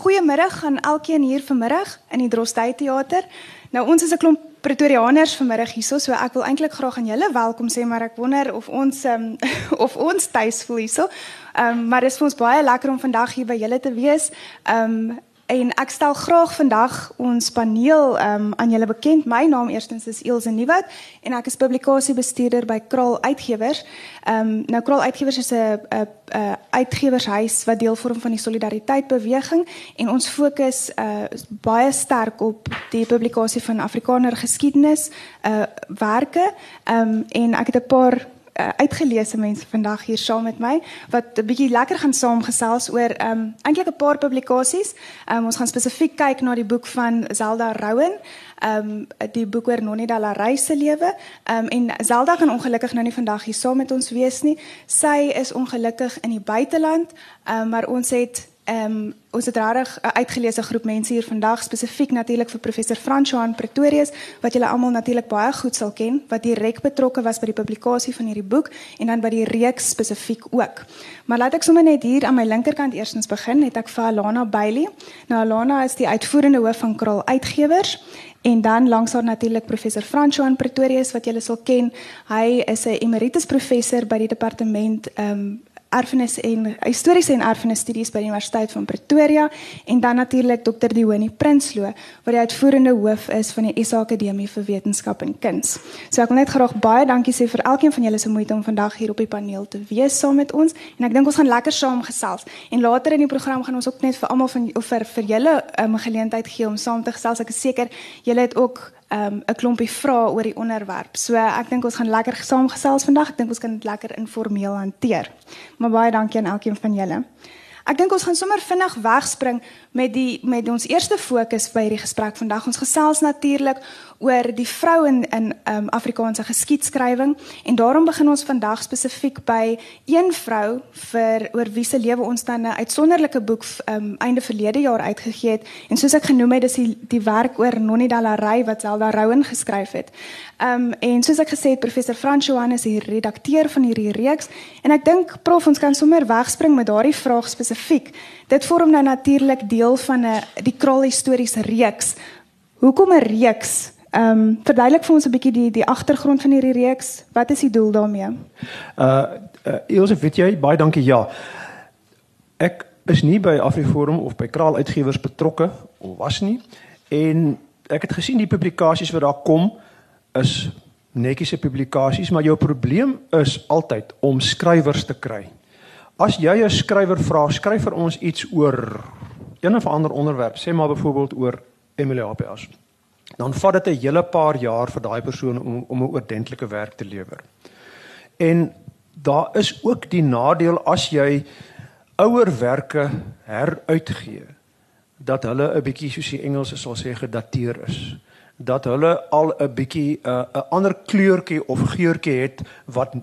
Goeiemiddag aan elkeen hier vanmiddag in die Drostdy Theater. Nou ons is 'n klomp Pretoriaaners vanmiddag hierso, so ek wil eintlik graag aan julle welkom sê, maar ek wonder of ons um, of ons tuis voel hierso. Ehm um, maar dit is vir ons baie lekker om vandag hier by julle te wees. Ehm um, En ek stel graag vandag ons paneel um, aan julle bekend. My naam eerstens is Elsje Nieuwoud en ek is publikasiebestuurder by Kraal Uitgewers. Ehm um, nou Kraal Uitgewers is 'n 'n uitgewershuis wat deel vorm van die Solidariteit beweging en ons fokus uh, baie sterk op die publikasie van Afrikaner geskiedenis uh werke. Ehm um, en ek het 'n paar uh, uitgeleese mense vandag hier saam met my wat 'n bietjie lekker gaan saamgesels oor ehm um, eintlik 'n paar publikasies. Um, ons gaan spesifiek kyk na die boek van Zelda Rouen. Ehm um, die boek oor Nonnie Dalaray se lewe. Ehm um, en Zelda kan ongelukkig nou nie vandag hier saam met ons wees nie. Sy is ongelukkig in die buiteland. Ehm um, maar ons het Ehm um, ons het regtig 'n uitgeleese groep mense hier vandag spesifiek natuurlik vir professor François Pretorius wat julle almal natuurlik baie goed sal ken wat direk betrokke was by die publikasie van hierdie boek en dan by die reeks spesifiek ook. Maar laat ek sommer net hier aan my linkerkant eerstens begin het ek vir Alana Bailey. Nou Alana is die uitvoerende hoof van Kraal Uitgewers en dan langs haar natuurlik professor François Pretorius wat julle sal ken. Hy is 'n emeritus professor by die departement ehm um, erfenis en historiese en erfenis studies by die Universiteit van Pretoria en dan natuurlik Dr. Dioni Prinsloo wat die uitvoerende hoof is van die SA Akademie vir Wetenskap en Kuns. So ek wil net graag baie dankie sê vir elkeen van julle se moeite om vandag hier op die paneel te wees saam met ons en ek dink ons gaan lekker saam gesels. En later in die program gaan ons ook net vir almal van of vir vir julle 'n um, geleentheid gee om saam te gesels. Ek is seker julle het ook um, 'n klompie vrae oor die onderwerp. So ek dink ons gaan lekker saamgesels vandag. Ek dink ons kan dit lekker informeel hanteer. Maar baie dankie aan elkeen van julle. Ek dink ons gaan sommer vinnig wegspring met die met ons eerste fokus by hierdie gesprek vandag. Ons gesels natuurlik oor die vrou in in um, Afrikaanse geskiedskrywing en daarom begin ons vandag spesifiek by een vrou vir oor wie se lewe ons dan 'n uitsonderlike boek um, einde verlede jaar uitgegee het en soos ek genoem het dis die die werk oor Nonnie Dalaray wat Zelda Rouen geskryf het. Um, en soos ek gesê het professor Frans Johan is die redakteur van hierdie reeks en ek dink prof ons kan sommer wegspring met daardie vraag spesifiek. Dit vorm nou natuurlik deel van 'n die kraal historiese reeks. Hoekom 'n reeks? Ehm um, verduidelik vir ons 'n bietjie die die agtergrond van hierdie reeks. Wat is die doel daarmee? Uh, uh Josef, weet jy, baie dankie. Ja. Ek is nie by Afriforum of by Kraal Uitgewers betrokke of was nie en ek het gesien die publikasies wat daar kom is netjiese publikasies, maar jou probleem is altyd om skrywers te kry. As jy 'n skrywer vra, skryf vir ons iets oor een of ander onderwerp, sê maar byvoorbeeld oor Emily Hapias. Dan vat dit 'n hele paar jaar vir daai persoon om om 'n oordentlike werk te lewer. En daar is ook die nadeel as jy ouerwerke heruitgee dat hulle 'n bietjie soos die Engelse sal sê gedateer is dat hulle al 'n bietjie 'n uh, 'n ander kleurtjie of geurtjie het wat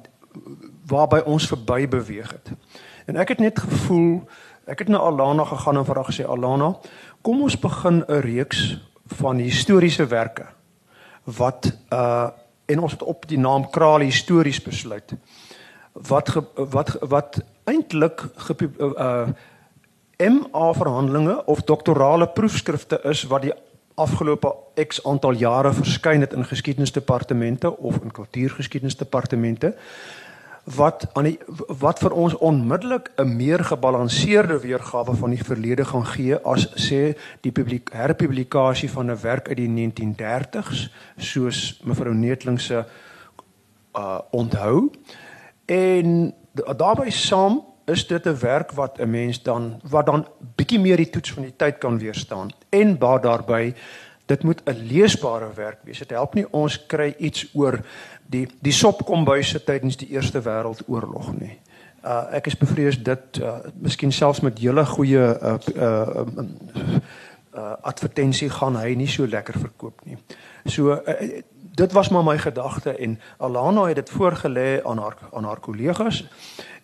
waarby ons verby beweeg het. En ek het net gevoel, ek het na Alana gegaan en haar gesê Alana, kom ons begin 'n reeks van historiese werke wat uh en ons het op die naam Kraal histories besluit. Wat ge, wat wat eintlik uh MA verhandelinge of doktorale proefskrifte is wat die afgelope X aantal jare verskyn het in geskiedenisdepartemente of in kultuurgeskiedenisdepartemente wat aan die wat vir ons onmiddellik 'n meer gebalanseerde weergawe van die verlede gaan gee as sê die publiek herpublikasie van 'n werk uit die 1930s soos mevrou Neetling se uh onthou en daarbey saam is dit 'n werk wat 'n mens dan wat dan bietjie meer die toets van die tyd kan weerstaan en baie daarbey dit moet 'n leesbare werk wees. Dit help nie ons kry iets oor die die sopkombuise tydens die Eerste Wêreldoorlog nie. Uh ek is bevrees dit uh miskien selfs met julle goeie uh uh, uh uh advertensie gaan hy nie so lekker verkoop nie. So uh, dit was maar my gedagte en Alana het dit voorgelê aan haar aan haar kollegas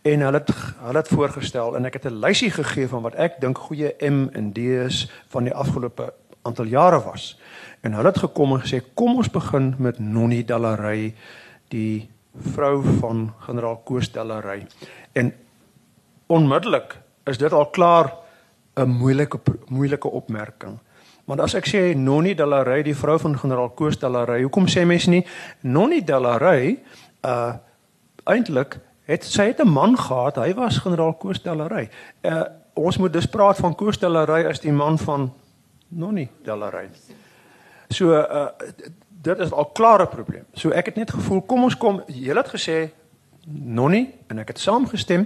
en hulle het hulle het voorgestel en ek het 'n lysie gegee van wat ek dink goeie M en D's van die afgelope aantal jare was. En hulle het gekom en gesê kom ons begin met Nonnie Dallary, die vrou van generaal Koos Dallary. En onmiddellik is dit al klaar 'n moeilike moeilike opmerking. Want as ek sê Nonnie Delarey, die vrou van generaal Koos Delarey, hoekom sê mense nie Nonnie Delarey uh eintlik het sy het 'n man gehad, hy was generaal Koos Delarey. Uh ons moet dus praat van Koos Delarey as die man van Nonnie Delarey. So uh dit is al klare probleem. So ek het net gevoel kom ons kom, jy het gesê Nonnie en ek het saamgestem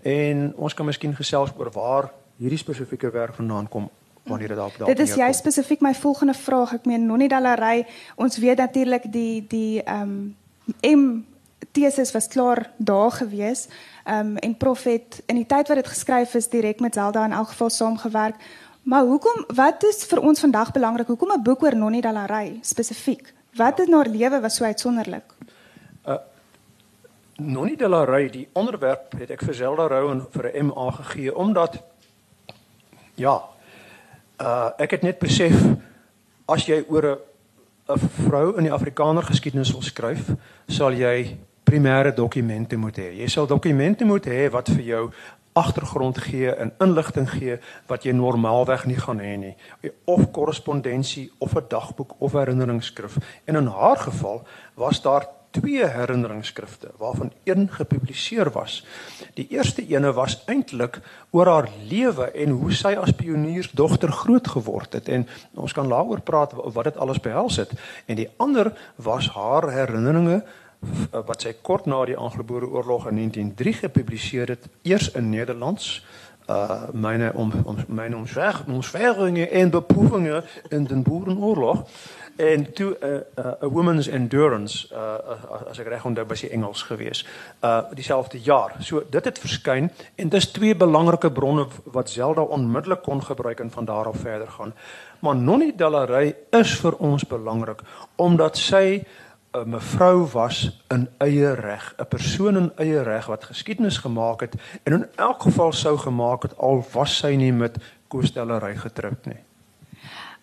en ons kan miskien gesels oor waar hierdie spesifieke werk vandaan kom wanneer dit daarop daar. Dit is jy spesifiek my volgende vraag. Ek meen Nonnie Dallery, ons weet natuurlik die die ehm um, M teses was klaar daar gewees. Ehm um, en Prof het in die tyd wat dit geskryf is direk met Zelda in elk geval saamgewerk. Maar hoekom wat is vir ons vandag belangrik? Hoekom 'n boek oor Nonnie Dallery spesifiek? Wat in haar lewe was so uitsonderlik? Uh Nonnie Dallery, die onderwerp het ek vir Zelda Rowan vir 'n MA gegee omdat ja, uh ek het net besef as jy oor 'n vrou in die Afrikaner geskiedenis wil skryf, sal jy primêre dokumente moet hê. Jy sal dokumente moet hê wat vir jou agtergrond gee en inligting gee wat jy normaalweg nie gaan hê nie. Of korrespondensie of 'n dagboek of herinneringsskrif. En in haar geval was daar twee herinneringsskrifte waarvan een gepubliseer was. Die eerste ene was eintlik oor haar lewe en hoe sy as pioniersdogter groot geword het en ons kan daaroor praat wat dit alles behels het. En die ander was haar herinneringe wat sy kort na die Anglo-Boere oorlog in 1903 gepubliseer het, eers in Nederlands uh myne om, om myne omswervinge en beproevinge in den Boerenoorlog en toe uh, uh, a woman's endurance uh, as ek reg onthou was hy Engels gewees uh dieselfde jaar. So dit het verskyn en dis twee belangrike bronne wat Zelda onmiddellik kon gebruik en van daar af verder gaan. Maar Nonnie Dallery is vir ons belangrik omdat sy 'n mevrou was in eie reg, 'n persoon in eie reg wat geskiedenis gemaak het en in elk geval sou gemaak het al was sy nie met Kostellery getroud nie.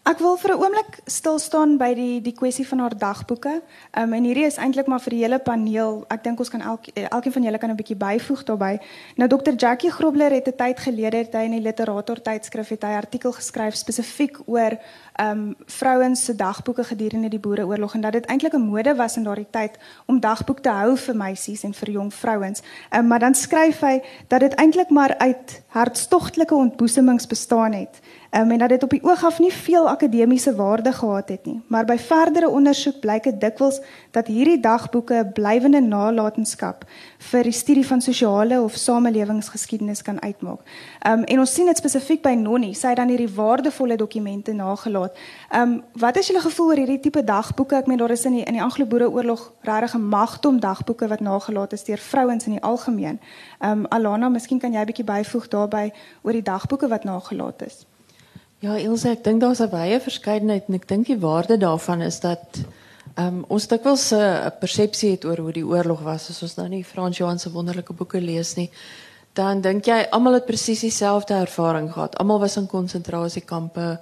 Ek wil vir 'n oomblik stil staan by die die kwessie van haar dagboeke. Ehm um, en hierdie is eintlik maar vir die hele paneel. Ek dink ons kan elk elkeen van julle kan 'n bietjie byvoeg daarbey. Nou Dr. Jackie Grobler het 'n tyd gelede het hy in die Literator tydskrif het hy artikel geskryf spesifiek oor ehm um, vrouens se dagboeke gedurende die Boereoorlog en dat dit eintlik 'n mode was in daardie tyd om dagboek te hou vir meisies en vir jong vrouens. Ehm um, maar dan skryf hy dat dit eintlik maar uit hartstogtelike ontboesemings bestaan het. Um, en dat dit op die oog af nie veel akademiese waarde gehad het nie, maar by verdere ondersoek blyk dit dikwels dat hierdie dagboeke 'n blywende nalatenskap vir die studie van sosiale of samelewingsgeskiedenis kan uitmaak. Um en ons sien dit spesifiek by Nonnie, sy het dan hierdie waardevolle dokumente nagelaat. Um wat is julle gevoel oor hierdie tipe dagboeke? Ek meen daar is in die die Anglo-Boereoorlog regtig 'n magdom dagboeke wat nagelaat is deur vrouens in die algemeen. Um Alana, miskien kan jy 'n bietjie byvoeg daarbey oor die dagboeke wat nagelaat is. Ja, Ilse, ek dink daar's 'n wye verskeidenheid en ek dink die waarde daarvan is dat um, ons dikwels 'n persepsie het oor hoe die oorlog was as ons nou nie Frans Johan se wonderlike boeke lees nie. Dan dink jy almal het presies dieselfde ervaring gehad. Almal was in konsentrasiekampe.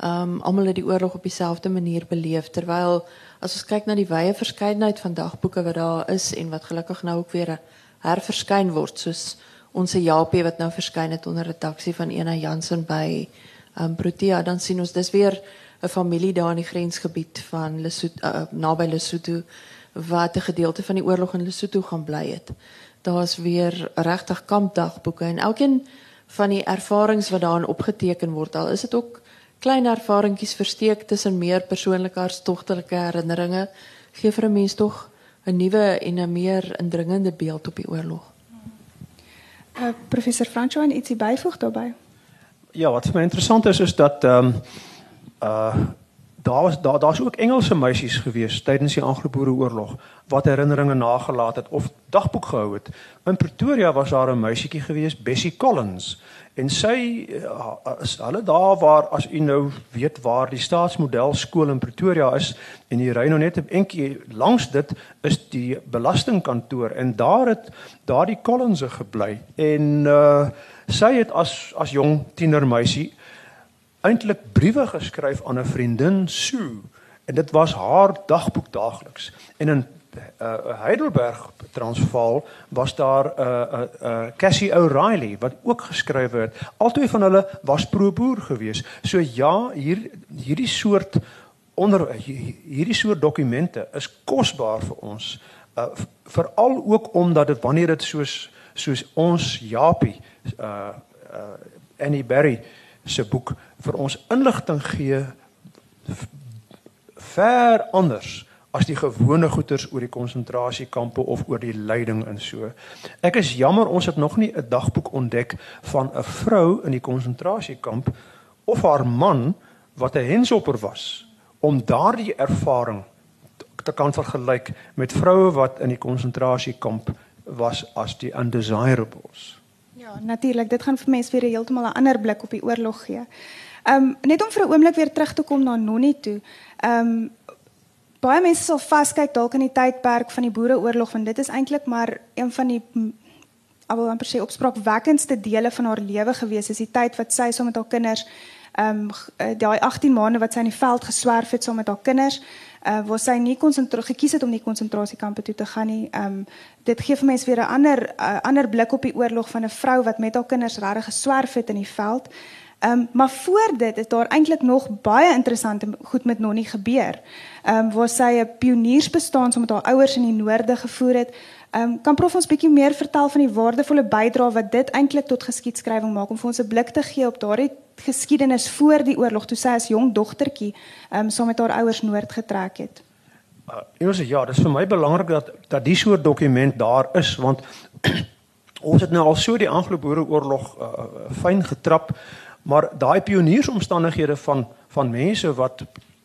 Ehm um, almal het die oorlog op dieselfde manier beleef terwyl as ons kyk na die wye verskeidenheid van dagboeke wat daar is en wat gelukkig nou ook weer herverskyn word soos ons Japie wat nou verskyn het onder redaksie van Ena Jansen by um, Protea dan sien ons dis weer 'n familie daar in die grensgebied van Lesotho uh, naby Lesotho wat 'n gedeelte van die oorlog in Lesotho gaan bly het. Daar's weer regtig kampdagboeke en elkeen van die ervarings wat daarin opgeteken word al is dit ook klein ervaringkies versteek tussen meer persoonlike hartstogtelike herinneringe gee vir 'n mens tog 'n nuwe en 'n meer indringende beeld op die oorlog. Uh, professor Franco en ietsie byvoeg daarbey ja, wat vir my interessant is is dat ehm um, uh daar was daar daar's ook Engelse meisies gewees tydens die Anglo-Boereoorlog wat herinneringe nagelaat het of dagboek gehou het. In Pretoria was daar 'n meisietjie gewees, Bessie Collins, en sy uh, is hulle daar waar as u nou weet waar die staatsmodel skool in Pretoria is en jy ry nou net 'n entjie langs dit is die belastingkantoor en daar het daardie Collins gebly en uh sy het as as jong tienermeisie eintlik briewe geskryf aan 'n vriendin Sue en dit was haar dagboek daagliks en in uh, Heidelberg Transvaal was daar 'n uh, 'n uh, uh, Cassie O'Reilly wat ook geskryf het. Albei van hulle was pro-boer geweest. So ja, hier hierdie soort onder hierdie soort dokumente is kosbaar vir ons. Uh, Veral ook omdat dit wanneer dit soos soos ons Japie uh uh Annie Berry se boek vir ons inligting gee ver anders as die gewone goeters oor die konsentrasiekampe of oor die lyding en so. Ek is jammer ons het nog nie 'n dagboek ontdek van 'n vrou in die konsentrasiekamp of haar man wat 'n henshopper was om daardie ervaring te kan vergelyk met vroue wat in die konsentrasiekamp was as die undesirables. Ja, natuurlik, dit gaan vir mense weer heeltemal 'n ander blik op die oorlog gee. Ehm um, net om vir 'n oomblik weer terug te kom na Nonnie toe. Ehm um, baie mense sal vaskyk dalk in die tydperk van die Boereoorlog want dit is eintlik maar een van die alhoewel amper sê opspraakwekkendste dele van haar lewe gewees is die tyd wat sy saam met haar kinders ehm um, daai 18 maande wat sy in die veld geswerf het saam met haar kinders uh waar sy nie konsentreer gekies het om nie konsentrasiekampe toe te gaan nie. Ehm um, dit gee vir mense weer 'n ander uh, ander blik op die oorlog van 'n vrou wat met haar kinders regtig geswerf het in die veld. Ehm um, maar voor dit is daar eintlik nog baie interessante goed met Nonnie gebeur. Ehm um, waar sy 'n pioniersbestaan saam met haar ouers in die noorde gevoer het. Um, kan prof ons bietjie meer vertel van die waardevolle bydrae wat dit eintlik tot geskiedskrywing maak om vir ons 'n blik te gee op daardie geskiedenis voor die oorlog toe sy as jong dogtertjie um, saam met haar ouers noord getrek het. Uh, ons ja, dit is vir my belangrik dat dat die soort dokument daar is want ons het nou al so die Anglo-Boereoorlog uh, fyn getrap Maar daai pioniersomstandighede van van mense wat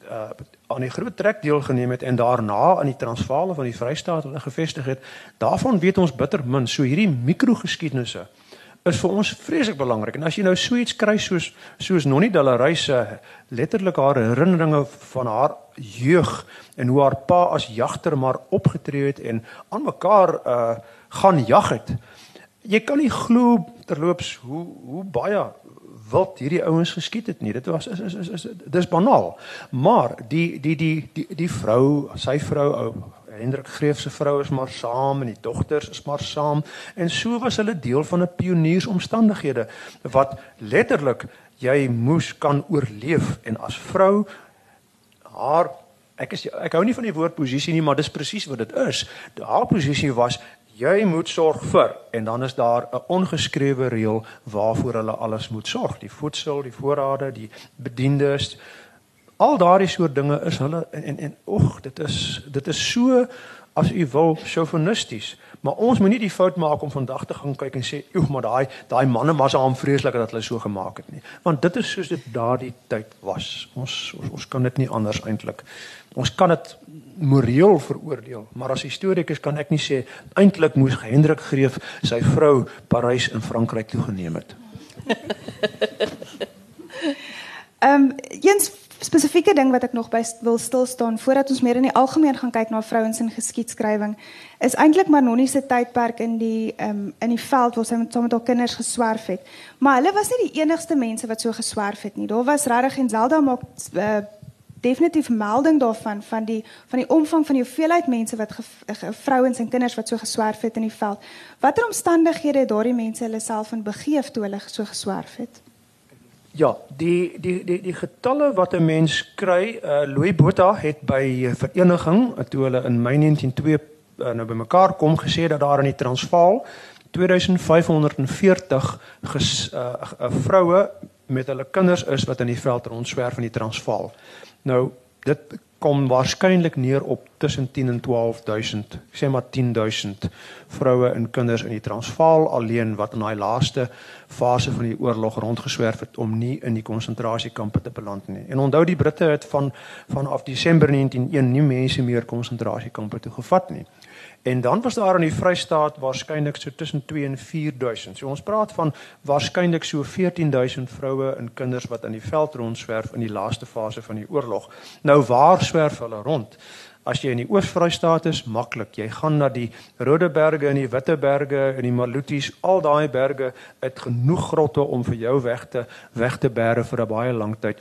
uh aan die groot trek deelgeneem het en daarna in die Transvaal van die Vrystaat hulle gevestig het, daarvan weet ons bitter min. So hierdie mikrogeskiedenisse is vir ons vreeslik belangrik. En as jy nou so iets kry soos soos Nonnie Dalaray se letterlik haar herinneringe van haar jeug en hoe haar pa as jagter maar opgetree het en aan mekaar uh gaan jag het. Jy kan nie glo terloops hoe hoe baie wild hierdie ouens geskiet het nie. Dit was is is is, is dis banaal. Maar die die die die die vrou, sy vrou ou Hendrik Greef se vrou is maar saam en die dogters is maar saam en so was hulle deel van 'n pioniersomstandighede wat letterlik jy moes kan oorleef en as vrou haar ek is ek hou nie van die woord posisie nie maar dis presies wat dit is. Haar posisie was jy moet sorg vir en dan is daar 'n ongeskrewe reël waarvoor hulle alles moet sorg. Die voedsel die voorrade die bediendes al daardie soort dinge is hulle en en oeg dit is dit is so as u wil chauvinisties maar ons moenie die fout maak om vandag te gaan kyk en sê oeg maar daai daai manne was aan vreeslik dat hulle so gemaak het nie. Want dit is soos dit daardie tyd was. Ons ons, ons kan dit nie anders eintlik ons kan dit moreel veroordeel, maar as historikus kan ek nie sê eintlik moes Hendrik Greef sy vrou Parys in Frankryk toegeneem het. Ehm um, een spesifieke ding wat ek nog by wil stil staan voordat ons meer in die algemeen gaan kyk na vrouens in geskiedskrywing is eintlik Marnonie se tydperk in die ehm um, in die veld waar sy met saam met haar kinders geswerf het. Maar hulle was nie die enigste mense wat so geswerf het nie. Daar was regtig en Zelda maak uh, definitief melding daarvan van die van die omvang van die hoeveelheid mense wat vrouens en kinders wat so geswerf het in die veld. Watter omstandighede het daardie mense hulle self in begeef toe hulle so geswerf het? Ja, die die die die getalle wat 'n mens kry, uh, Louis Botha het by vereniging toe hulle in Mei 1902 uh, nou bymekaar kom gesê dat daar in die Transvaal 2540 ges, uh, uh, vroue met hulle kinders is wat in die veld rondswerf in die Transvaal. Nou dit kom waarskynlik neer op tussen 10 en 12000, sê maar 10000 vroue en kinders in die Transvaal alleen wat in daai laaste fase van die oorlog rondgeswerf het om nie in die konsentrasiekampe te beland nie. En onthou die Britte het van vanaf Desember 1901 nie mense meer konsentrasiekampe toe gevat nie. En dan was daar in die Vrystaat waarskynlik so tussen 2 en 4000. So ons praat van waarskynlik so 14000 vroue en kinders wat in die veld rondswerf in die laaste fase van die oorlog. Nou waar swerf hulle rond? As jy in die Oos-Vrystaat is, maklik. Jy gaan na die Rode Berge en die Witte Berge en die Maluties, al daai berge het genoeg grotte om vir jou weg te weg te bære vir 'n baie lang tyd.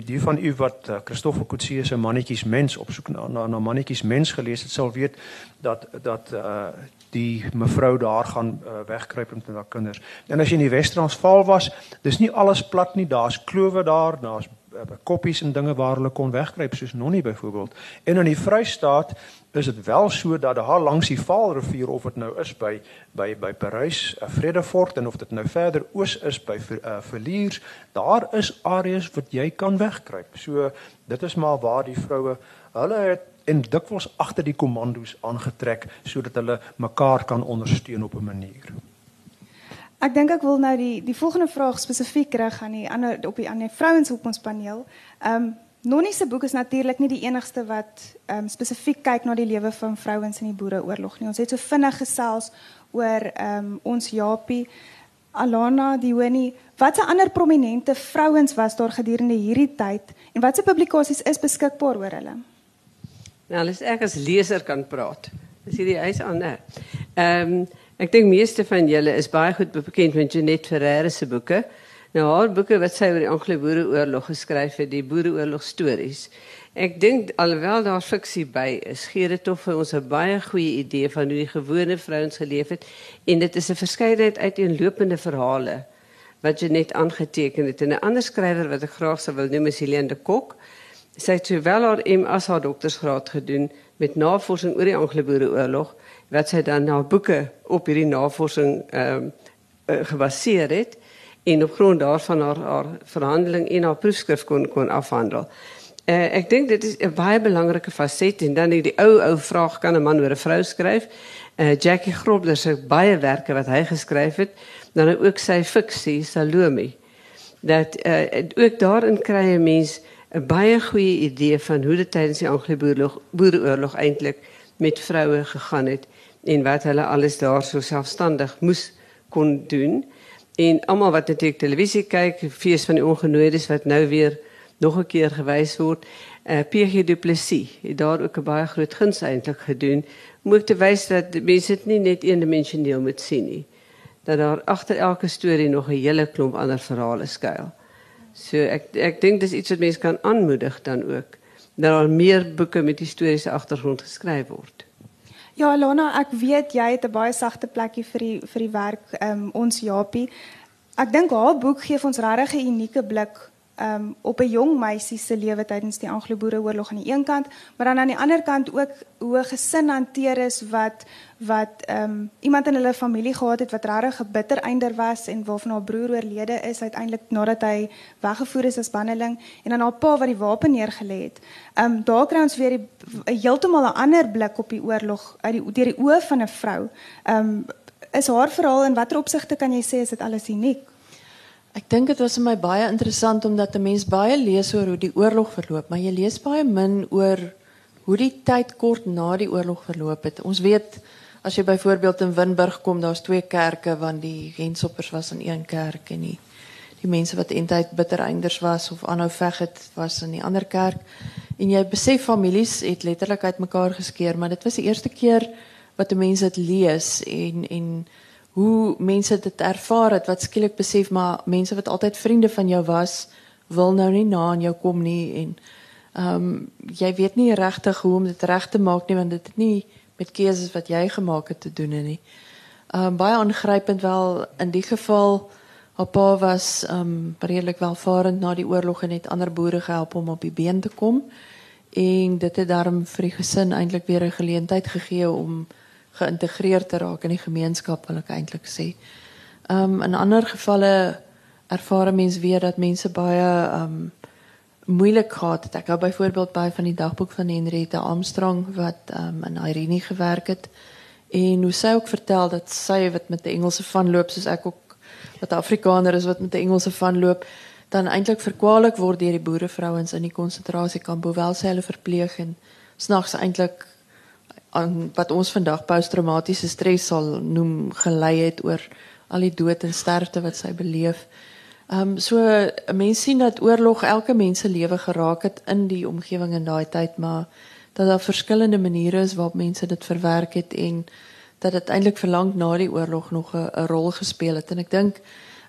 Die van u wat uh, Christoffel Coetzee se mannetjies mens opsoek na na, na mannetjies mens gelees het sal weet dat dat uh, die mevrou daar gaan uh, wegkruip met haar kinders. En as jy in die Wes-Transvaal was, dis nie alles plat nie, daar's klowe daar, daar's koppies en dinge waar hulle kon wegkruip soos Nonnie byvoorbeeld. En in die Vrystaat is dit wel so dat daar langs die Vaalrivier of dit nou is by by by Parys, Vredefort en of dit nou verder oos is by uh, Verliers, daar is areas wat jy kan wegkruip. So dit is maar waar die vroue hulle het en dikwels agter die kommandos aangetrek sodat hulle mekaar kan ondersteun op 'n manier. Ek dink ek wil nou die die volgende vraag spesifiek rig aan die ander op die ander vrouens op ons paneel. Ehm um, Nonnie se boek is natuurlik nie die enigste wat ehm um, spesifiek kyk na die lewe van vrouens in die Boereoorlog nie. Ons het so vinnig gesels oor ehm um, ons Japie Alana Dioni. Watse ander prominente vrouens was daar gedurende hierdie tyd en watse publikasies is beskikbaar oor hulle? Nou, as ek as leser kan praat. Dis hierdie huis aan? Ehm um, ek dink meeste van julle is baie goed bekend met Jeanette Ferreira se boeke. Nou haar boeke wat sy oor die Anglo-Boereoorlog geskryf het, die Boereoorlog stories. Ek dink alhoewel daar fiksie by is, gee dit tog vir ons 'n baie goeie idee van hoe die gewone vrouens geleef het en dit is 'n verskeidenheid uiteenlopende verhale wat Jeanette aangeteken het. En 'n ander skrywer wat ek graag sou wil noem is Helene de Kok. Sy het sowel haar MS haar doktorsgraad gedoen met navorsing oor die Anglo-Boereoorlog wat sy dan na boeke op hierdie navorsing ehm uh, gebaseer het en op grond daarvan haar haar verhandeling en haar proefskrif kon kon afhandel. Uh, ek dink dit is 'n baie belangrike faset en dan die ou ou vraag kan 'n man oor 'n vrou skryf. Uh, Jackie Grobler se baie werke wat hy geskryf het, dan ook sy fiksie Salome. Dat uh, ook daarin kry 'n mens 'n baie goeie idee van hoe dit tydens die Anglo-Boereoorlog eintlik met vroue gegaan het en wat hulle alles daar so selfstandig moes kon doen. En almal wat natuurlik televisie kyk, fees van die ongenooides wat nou weer nog 'n keer gewys word, eh uh, PG Du Plessis het daar ook 'n baie groot guns eintlik gedoen om ook te wys dat mense dit nie net eendimensioneel moet sien nie. Dat daar agter elke storie nog 'n hele klomp ander verhale skuil. So ek ek dink dis iets wat mense kan aanmoedig dan ook dat daar meer boeke met historiese agtergrond geskryf word. Ja, Lana, ek weet jy het 'n baie sagte plekkie vir die vir die werk um, ons Japie. Ek dink haar boek gee ons regtig 'n unieke blik um, op 'n jong meisie se lewe tydens die Anglo-Boereoorlog aan die een kant, maar dan aan die ander kant ook hoe gesin hanteer is wat wat um, iemand in hulle familie gehad het wat regtig 'n bitter einder was en waarvan haar broer oorlede is uiteindelik nadat hy weggevoer is as banneling en dan haar pa wat die wapen neergelê het. Ehm um, daar kry ons weer 'n heeltemal 'n ander blik op die oorlog uit die deur die oë van 'n vrou. Um, is haar verhaal in watter opsigte kan jy sê is dit alles uniek? Ek dink dit was vir my baie interessant omdat 'n mens baie lees oor hoe die oorlog verloop, maar jy lees baie min oor hoe die tyd kort na die oorlog verloop het. Ons weet as jy byvoorbeeld in Winburg kom, daar's twee kerke want die Gensoppers was in een kerk en die die mense wat eintlik bitter einders was of aanhou veg het was in die ander kerk. En jy besef families het letterlik uitmekaar geskeur, maar dit was die eerste keer wat 'n mens dit lees en en hoe mense dit ervaar het wat skielik besef maar mense wat altyd vriende van jou was wil nou nie na aan jou kom nie en ehm um, jy weet nie regtig hoe om dit reg te maak nie want dit het nie met keuses wat jy gemaak het te doen nie. Ehm um, baie aangrypend wel in die geval haar pa was ehm um, redelik welvarend na die oorlog en het ander boere gehelp om op die been te kom en dit het daarom vir die gesin eintlik weer 'n geleentheid gegee om geïntegreer te raak in die gemeenskap wil ek eintlik sê. Ehm um, in ander gevalle ervaar mense weer dat mense baie ehm um, moeilik gehad het. Ek hou byvoorbeeld by van die dagboek van Henriette Armstrong wat ehm um, in Irene gewerk het en hoe sy ook vertel dat sy wat met 'n Engelse van loop soos ek ook wat Afrikaner is wat met 'n Engelse van loop dan eintlik verkwalik word deur die boerevrouens in die konsentrasiekamp hoewel sy hulle verpleeg en snags eintlik aan wat ons vandag posttraumatiese stres sal noem gelei het oor al die dood en sterfte wat sy beleef. Ehm um, so 'n mens sien dat oorlog elke mens se lewe geraak het in die omgewing in daai tyd, maar dat daar verskillende maniere is waarop mense dit verwerk het en dat dit eintlik verlang na die oorlog nog 'n rol gespeel het en ek dink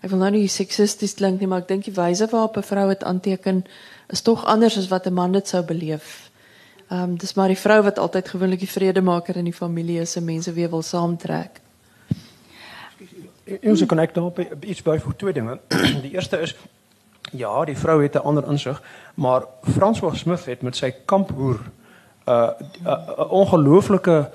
ek wil nou nie seksisties klink nie, maar ek dink die wyse waarop 'n vrou dit aanteken is tog anders as wat 'n man dit sou beleef. Ehm um, dis maar die vrou wat altyd gewoonlik die vredemaker in die familie is en mense weer wil saamtrek. Ons kan ek daarop iets byvoeg twee dinge. Die eerste is ja, die vrou het 'n ander insig, maar François Smith het met sy kamphoer 'n uh, uh, uh, ongelooflike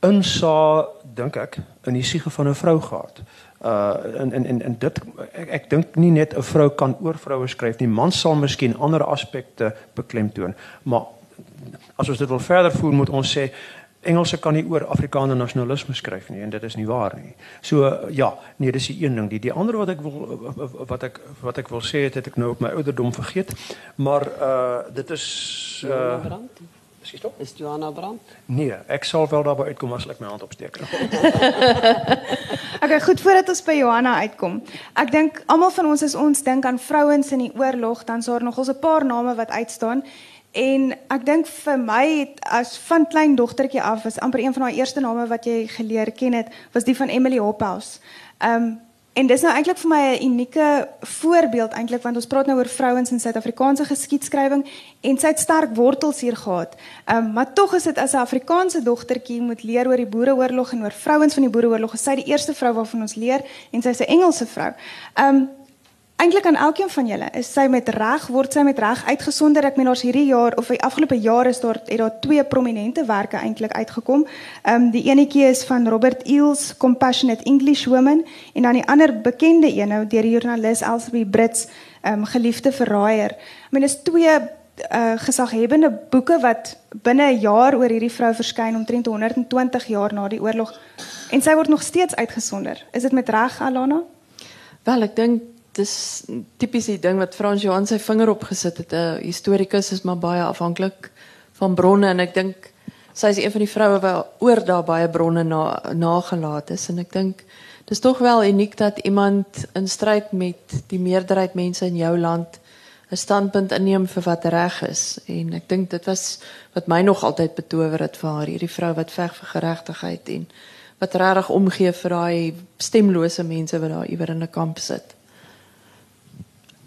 insa dink ek in die siege van 'n vrou gehad. Uh en en en, en dit ek, ek dink nie net 'n vrou kan oor vroue skryf nie. Man sal miskien ander aspekte beklemtoon, maar as ons dit wil verder voer moet ons sê Engelse kan nie oor Afrikaner nasionalisme skryf nie en dit is nie waar nie. So ja, nee, dis die een ding. Die die ander wat ek wil wat ek wat ek wil sê het, het ek nou op my ouderdom vergeet. Maar uh dit is uh Is dit? Is Johanna Brand? Nee, ek sal wel daarby uitkom as ek my hand opsteek. okay, goed voordat ons by Johanna uitkom. Ek dink almal van ons as ons dink aan vrouens in die oorlog, dan is daar nog ons 'n paar name wat uitstaan. En ek dink vir my het as van klein dogtertjie af was amper een van haar eerste name wat jy geleer ken het, was die van Emily Hophouse. Ehm um, en dis nou eintlik vir my 'n unieke voorbeeld eintlik want ons praat nou oor vrouens in Suid-Afrikaanse geskiedskrywing en sy het sterk wortels hier gehad. Ehm um, maar tog is dit as 'n Afrikaanse dogtertjie moet leer oor die Boereoorlog en oor vrouens van die Boereoorlog. Sy is die eerste vrou waarvan ons leer en sy's 'n Engelse vrou. Ehm um, Eintlik aan elkeen van julle is sy met reg word sy met reg uitgesonder. Ek meen ons hierdie jaar of die afgelope jaar is daar het daar twee prominente werke eintlik uitgekom. Ehm um, die enetjie is van Robert Eels Compassionate English Women en dan die ander bekende een nou deur die joernalis Elsie Brits ehm um, Geliefde verraaier. Ek meen is twee uh gesaghebende boeke wat binne 'n jaar oor hierdie vrou verskyn omtrent 120 jaar na die oorlog en sy word nog steeds uitgesonder. Is dit met reg Alana? Wel, ek dink dis tipies die ding wat Frans Johan sy vinger op gesit het. 'n Historikus is maar baie afhanklik van bronne en ek dink sy is een van die vroue wat oor daar baie bronne na nagelaat is en ek dink dis tog wel uniek dat iemand in stryd met die meerderheid mense in jou land 'n standpunt inneem vir wat reg is en ek dink dit was wat my nog altyd betower het vir haar hierdie vrou wat veg vir geregtigheid en wat regtig omgee vir daai stemlose mense wat daar iewers in 'n kamp sit.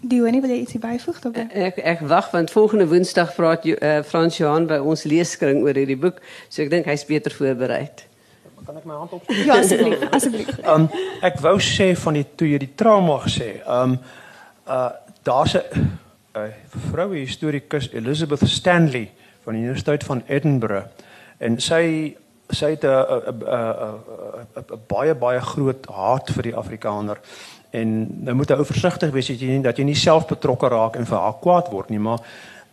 Dionie, wil jy ietsie byvoeg daarbey? Ek ek wag want volgende Woensdag praat uh, Frans Johan by ons leeskring oor hierdie boek, so ek dink hy's beter voorberei. Kan ek my hand op? Ja, asseblief, asseblief. Um, ek wou sê van die toe jy die trauma gesê. Ehm um, uh daar's 'n uh, vroue historikus Elizabeth Stanley van die Universiteit van Edinburgh en sy sy het 'n baie baie groot haat vir die Afrikaner en nou moet jy versigtig wees dat jy nie dat jy nie self betrokke raak en vir haar kwaad word nie maar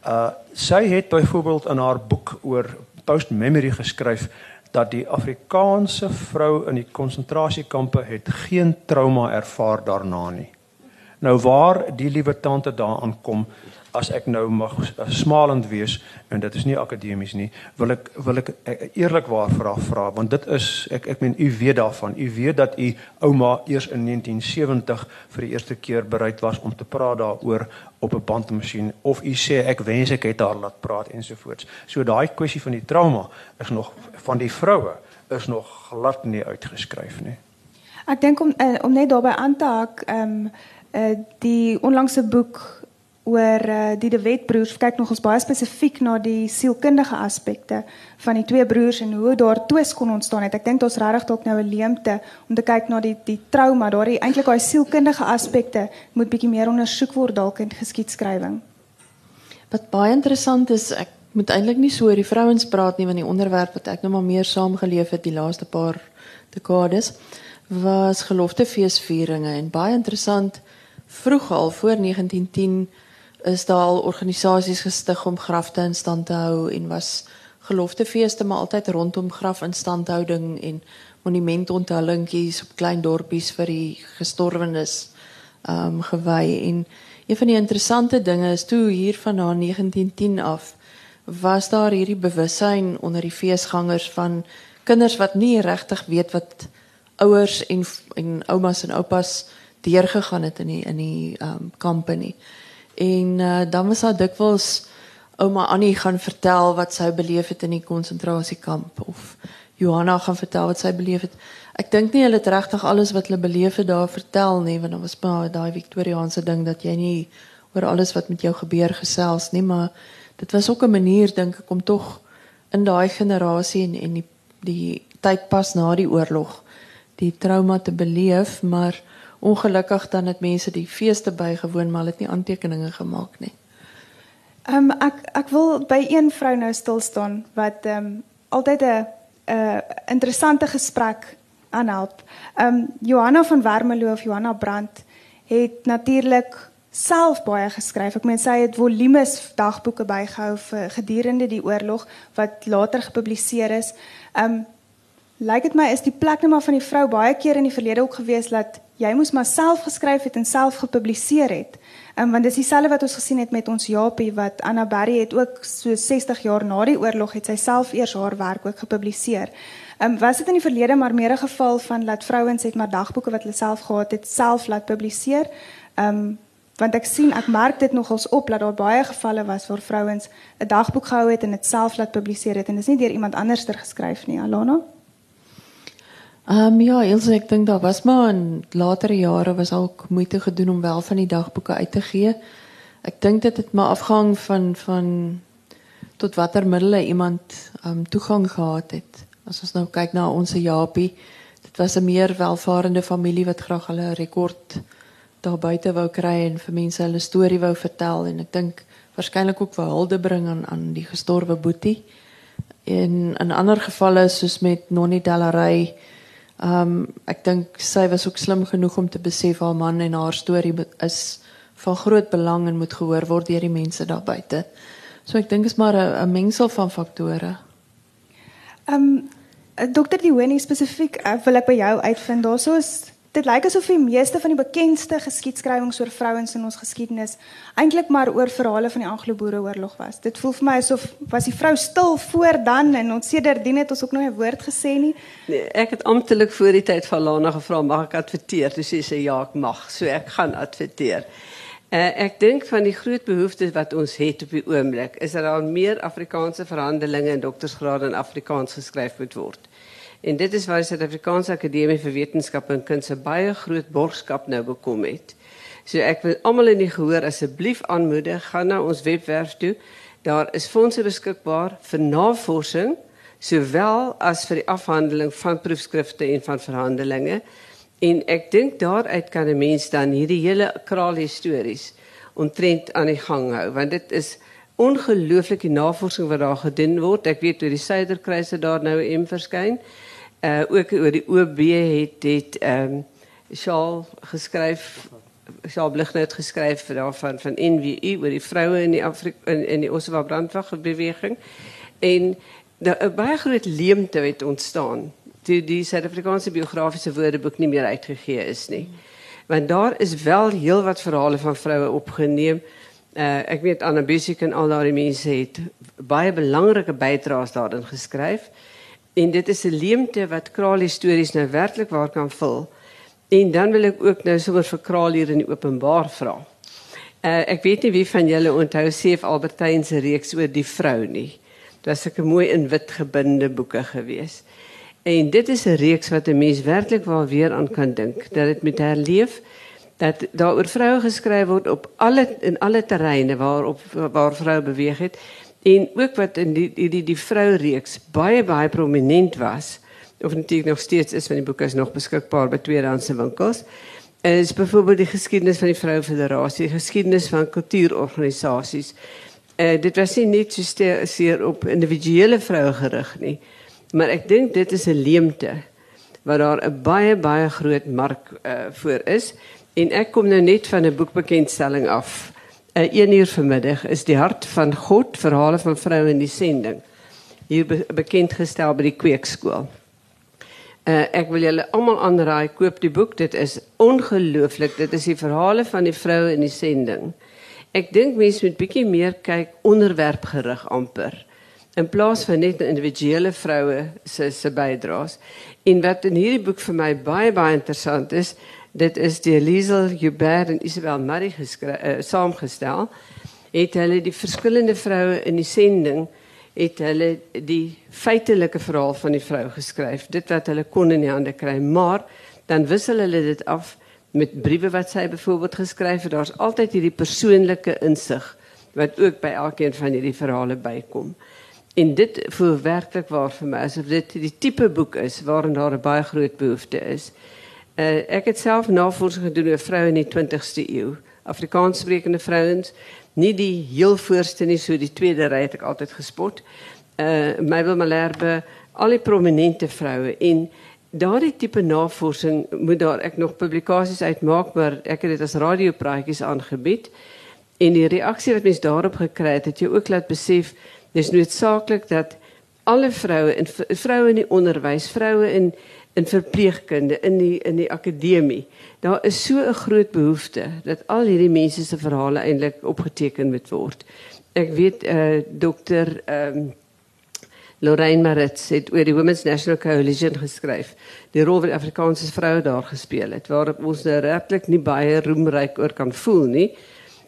uh sy het byvoorbeeld in haar boek oor post memory geskryf dat die Afrikaanse vrou in die konsentrasiekampe het geen trauma ervaar daarna nie. Nou waar die liewe tante daaraan kom as ek nou mag smalend wees en dit is nie akademies nie, wil ek wil ek eerlikwaar vra vra want dit is ek ek meen u weet daarvan. U weet dat u ouma eers in 1970 vir die eerste keer bereid was om te praat daaroor op 'n bandmasjien of u sê ek wens ek het haar laat praat ensovoorts. So daai kwessie van die trauma is nog van die vroue is nog glad nie uitgeskryf nie. Ek dink om uh, om net daarbey aan te haak, ehm um, uh, die onlangse boek oor uh, die De Wet broers kyk nog ons baie spesifiek na die sielkundige aspekte van die twee broers en hoe daar twis kon ontstaan het. Ek dink daar's regtig dalk nou 'n leemte om te kyk na die die trauma, daardie eintlik daai sielkundige aspekte moet bietjie meer ondersoek word dalk in geskiedskrywing. Wat baie interessant is, ek moet eintlik nie so oor die vrouens praat nie want die onderwerp wat ek nou maar meer saamgeleef het die laaste paar dekades was geloftefeesvieringe en baie interessant vroeg al voor 1910 is daar al organisasies gestig om grafte in stand te hou en was geloftefeeste maar altyd rondom grafinstandhouding en monumentonthullingies op klein dorpies vir die gestorwenes ehm um, gewy en een van die interessante dinge is toe hier van na 1910 af was daar hierdie bewussyn onder die feesgangers van kinders wat nie regtig weet wat ouers en en oumas en oupas deurgegaan het in die in die ehm um, kampe nie. En uh, dan was daar dikwels ouma Annie gaan vertel wat sy beleef het in die konsentrasiekamp of Johanna gaan vertel wat sy beleef het. Ek dink nie hulle het regtig alles wat hulle beleef het daar vertel nie, want dan was maar daai Victoriaanse ding dat jy nie oor alles wat met jou gebeur gesels nie, maar dit was ook 'n manier dink ek om tog in daai generasie en en die die tyd pas na die oorlog die trauma te beleef, maar ongelukkig dan het mense die feeste bygewoon maar het nie aantekeninge gemaak nie. Ehm um, ek ek wil by een vrou nou stil staan wat ehm um, altyd 'n 'n interessante gesprek aanhelp. Ehm um, Johanna van Wermelo of Johanna Brandt het natuurlik self baie geskryf. Ek meen sy het volumes dagboeke bygehou vir gedurende die oorlog wat later gepubliseer is. Ehm um, lyk dit my is die plek net maar van die vrou baie keer in die verlede ook gewees dat jy moes maar self geskryf het en self gepubliseer het. Um, want dis dieselfde wat ons gesien het met ons Japie wat Anna Berry het ook so 60 jaar na die oorlog het sy self eers haar werk ook gepubliseer. Um, was dit in die verlede maar meer 'n geval van dat vrouens het maar dagboeke wat hulle self gehad het self laat publiseer. Um, want ek sien ek merk dit nogals op dat daar baie gevalle was waar vrouens 'n dagboek gehou het en dit self laat publiseer het en dit is nie deur iemand anders ter geskryf nie. Alana? Um, ja, Ilse, ek dink daar was maar in latere jare was ook moeite gedoen om wel van die dagboeke uit te gee. Ek dink dit het maar afhang van van tot watter middele iemand ehm um, toegang gehad het. As ons nou kyk na ons Japie, dit was 'n meer welvarende familie wat graag hulle rekord daar buite wou kry en vir mense hulle storie wou vertel en ek dink waarskynlik ook wou hulde bring aan die gestorwe boetie. In ander gevalle soos met Nonnie Ehm um, ek dink sy was ook slim genoeg om te besef haar man en haar storie is van groot belang en moet gehoor word deur die mense daar buite. So ek dink is maar 'n mengsel van faktore. Ehm um, dokter Dionie spesifiek uh, wil ek by jou uitvind. Daarso is dit lyk asof die meeste van die bekendste geskiedskrywings oor vrouens in ons geskiedenis eintlik maar oor verhale van die Anglo-Boereoorlog was. Dit voel vir my asof was die vrou stil voor dan en ons sedertdien het ons ook nog 'n woord gesê nie. Nee, ek het amptelik voor die tyd van Lana gevra mag ek adverteer. Dis sê sy ja, ek mag. So ek gaan adverteer. Uh, ek dink van die groot behoeftes wat ons het op die oomblik is dat daar meer Afrikaanse verhandelinge en doktorsgrade in Afrikaans geskryf moet word. En dit is waar die Suid-Afrikaanse Akademie vir Wetenskap en Kuns 'n baie groot borgskap nou bekom het. So ek wil almal in die gehoor asseblief aanmoedig, gaan na ons webwerf toe. Daar is fondse beskikbaar vir navorsing sowel as vir die afhandeling van proefskrifte en van verhandelinge. En ek dink daaruit kan 'n mens dan hierdie hele kraal histories ontrent aan die gang hou want dit is ongelooflike navorsing wat daar gedoen word. Ek weet oor die suiderkruise daar nou in verskyn uh ook oor die OB het het ehm um, Shaal geskryf Shaal Blighnout geskryf daarvan van NWU oor die vroue in die Afrika in, in die Ossewa brandwag beweging en daar 'n baie groot leemte het ontstaan toe die Suid-Afrikaanse biografiese woordeboek nie meer uitgegee is nie. Want daar is wel heelwat verhale van vroue opgeneem. Uh ek weet Anna Bisiek en al daardie mense het baie belangrike bydraes daarin geskryf. En dit is 'n leemte wat kraal stories nou werklik waar kan vul. En dan wil ek ook nou sommer vir kraal in die openbaar vra. Uh, ek weet nie wie van julle onthou Seef Albertyn se reeks oor die vrou nie. Dit was 'n mooi in wit gebinde boeke gewees. En dit is 'n reeks wat 'n mens werklik wel weer aan kan dink dat dit met herleef dat daar oor vroue geskryf word op alle in alle terreine waarop waar vroue beweeg het En ook wat in die die die, die vrou reeks baie baie prominent was of natuurlik nog steeds is van die boeke is nog beskikbaar by tweedehandse winkels. Is byvoorbeeld die geskiedenis van die Vroue Federasie, die geskiedenis van kultuurorganisasies. Eh uh, dit was nie net so seer op individuele vroue gerig nie, maar ek dink dit is 'n leemte waar daar 'n baie baie groot mark uh, voor is en ek kom nou net van 'n boekbekendstelling af uh, eh, 1 uur vanmiddag is die hart van God verhale van vroue in die sending hier be bekend gestel by die kweekskool. Uh, ek wil julle almal aanraai koop die boek dit is ongelooflik dit is die verhale van die vroue in die sending. Ek dink mense moet bietjie meer kyk onderwerpgerig amper in plaas van net individuele se se bydraes. En wat in hierdie boek my baie baie interessant is, dit is die Liesel Hubert en Isabel Murray geskryf uh, saamgestel het hulle die verskillende vroue in die sending het hulle die feitelike verhaal van die vrou geskryf, dit wat hulle kon in die hande kry, maar dan wissel hulle dit af met briewe wat sy byvoorbeeld geskryf het. Daar's altyd hierdie persoonlike insig wat ook by elkeen van hierdie verhale bykom. En dit voel werklik waar vir my asof dit die tipe boek is waarin daar 'n baie groot behoefte is. Uh, ek het self navorsing gedoen oor vroue in die 20ste eeu. Afrikaanssprekende vrouens, nie die heel voorste nie, so die tweede ry het ek altyd gespot. Uh Mabel Malherbe, al die prominente vroue en daardie tipe navorsing moet daar ek nog publikasies uitmaak, maar ek het dit as radiopraatjies aangebied. En die reaksie wat mense daarop gekry het, het jou ook laat besef dis noodsaaklik dat alle vroue en vroue in die onderwys, vroue in in verpleegkunde, in die in die akademie, daar is so 'n groot behoefte dat al hierdie mense se verhale eintlik opgeteken moet word. Ek weet eh uh, dokter ehm um, Lorraine Maritz het oor die Women's National Coalition geskryf. Die rol wat Afrikaanse vroue daar gespeel het, waarop ons nou regtig nie baie roemryk oor kan voel nie